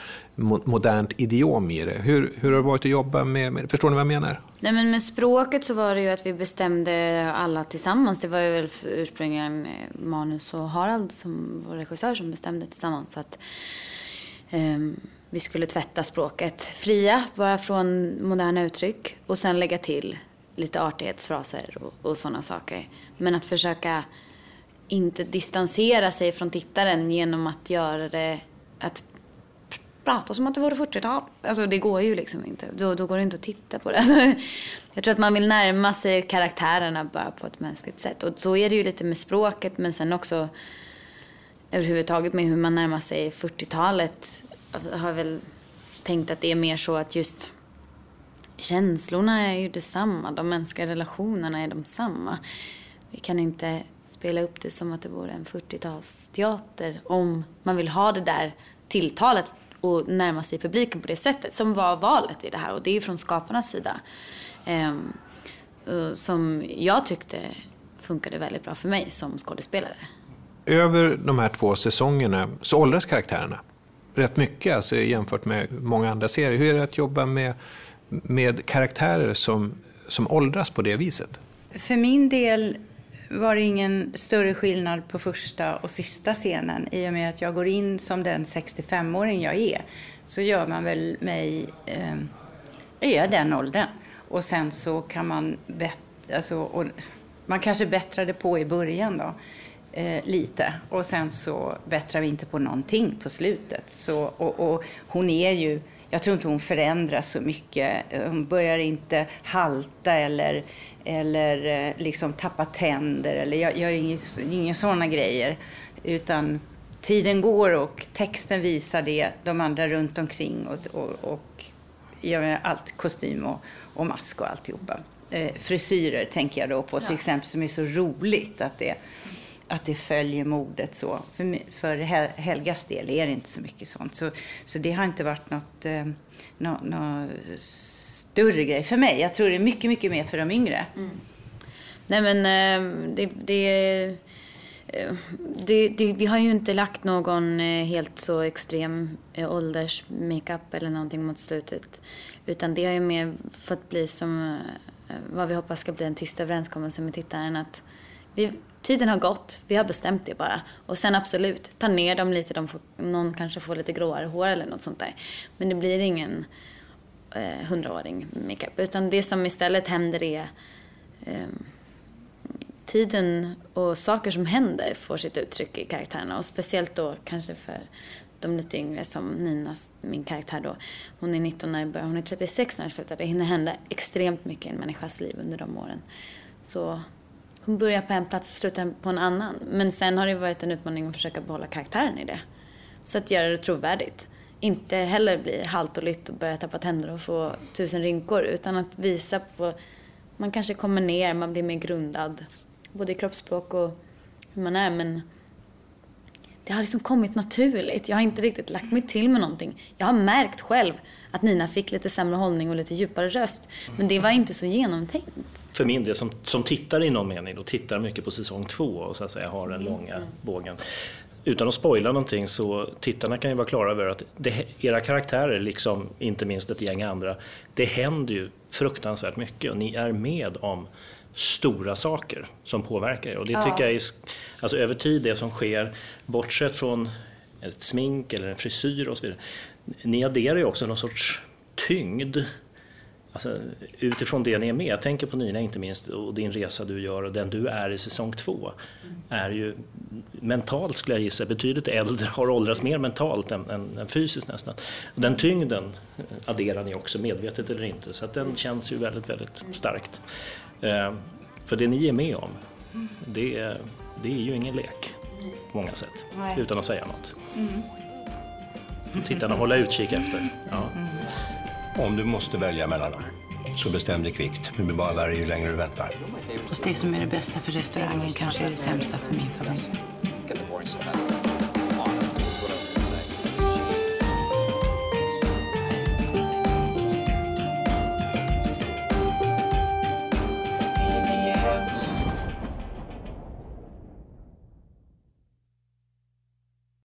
modernt idiom i det. Hur, hur har det varit att jobba med, med förstår ni vad jag menar? Nej men med språket så var det ju att vi bestämde alla tillsammans. Det var ju väl ursprungligen eh, Manus och Harald som vår regissör som bestämde tillsammans att um, vi skulle tvätta språket fria, bara från moderna uttryck och sen lägga till lite artighetsfraser och, och sådana saker. Men att försöka inte distansera sig från tittaren genom att göra det, att prata som att det vore 40-tal. Alltså det går ju liksom inte. Då, då går det inte att titta på det. Alltså, jag tror att man vill närma sig karaktärerna bara på ett mänskligt sätt. Och så är det ju lite med språket men sen också överhuvudtaget med hur man närmar sig 40-talet. Jag alltså, har väl tänkt att det är mer så att just känslorna är ju detsamma. De mänskliga relationerna är de samma. Vi kan inte spela upp det som att det vore en 40-talsteater om man vill ha det där tilltalet och närma sig publiken på det sättet som var valet i det här och det är ju från skaparnas sida. Um, som jag tyckte funkade väldigt bra för mig som skådespelare. Över de här två säsongerna så åldras karaktärerna rätt mycket alltså, jämfört med många andra serier. Hur är det att jobba med, med karaktärer som, som åldras på det viset? För min del var det ingen större skillnad på första och sista scenen. I och med att jag går in som den 65-åring jag är så gör man väl mig, eh, är den åldern. Och sen så kan man, bet, alltså, och man kanske bättrade på i början då. Eh, lite. Och sen så bättrar vi inte på någonting på slutet. Så, och, och hon är ju, jag tror inte hon förändras så mycket. Hon börjar inte halta eller eller eh, liksom tappa tänder eller jag gör inga, inga sådana grejer. Utan tiden går och texten visar det, de andra runt omkring och, och, och gör allt, kostym och, och mask och alltihopa. Eh, frisyrer tänker jag då på till ja. exempel som är så roligt att det, att det följer modet så. För, för Helgas del är det inte så mycket sånt. Så, så det har inte varit något, eh, något, något större grej för mig. Jag tror det är mycket, mycket mer för de yngre. Mm. Nej men eh, det, det, eh, det, det, vi har ju inte lagt någon eh, helt så extrem eh, ålders-makeup eller någonting mot slutet. Utan det har ju mer fått bli som vad vi hoppas ska bli en tyst överenskommelse med tittaren. Att vi, tiden har gått, vi har bestämt det bara. Och sen absolut, ta ner dem lite, de får, någon kanske får lite gråare hår eller något sånt där. Men det blir ingen Eh, makeup. Utan det som istället händer är eh, tiden och saker som händer får sitt uttryck i karaktärerna. Och speciellt då kanske för de lite yngre som Nina, min karaktär då. Hon är 19 när det börjar, hon är 36 när det slutar. Det hinner hända extremt mycket i en människas liv under de åren. Så hon börjar på en plats och slutar på en annan. Men sen har det varit en utmaning att försöka behålla karaktären i det. Så att göra det trovärdigt inte heller bli halt och lytt och börja tappa tänder och få tusen rynkor utan att visa på, man kanske kommer ner, man blir mer grundad både i kroppsspråk och hur man är men det har liksom kommit naturligt. Jag har inte riktigt lagt mig till med någonting. Jag har märkt själv att Nina fick lite sämre hållning och lite djupare röst. Men det var inte så genomtänkt. För min del som, som tittar i någon mening och tittar mycket på säsong två och så att säga har den långa bågen utan att spoila någonting så tittarna kan ju vara klara över att det, era karaktärer, liksom inte minst ett gäng andra, det händer ju fruktansvärt mycket och ni är med om stora saker som påverkar er. Och det ja. tycker jag är, alltså över tid, det som sker, bortsett från ett smink eller en frisyr och så vidare, ni adderar ju också någon sorts tyngd Alltså, utifrån det ni är med, jag tänker på Nina inte minst och din resa du gör och den du är i säsong två, är ju mentalt skulle jag gissa betydligt äldre, har åldrats mer mentalt än, än, än, fysiskt nästan. Och den tyngden adderar ni också medvetet eller inte så att den känns ju väldigt, väldigt starkt. Eh, för det ni är med om, det, det är ju ingen lek på många sätt, Nej. utan att säga något. Mm tittarna hålla utkik efter. Ja. Mm. Om du måste välja mellan dem, så bestäm dig kvickt. Det blir bara värre ju längre du väntar. Det som är det bästa för restaurangen kanske är det sämsta för min familj.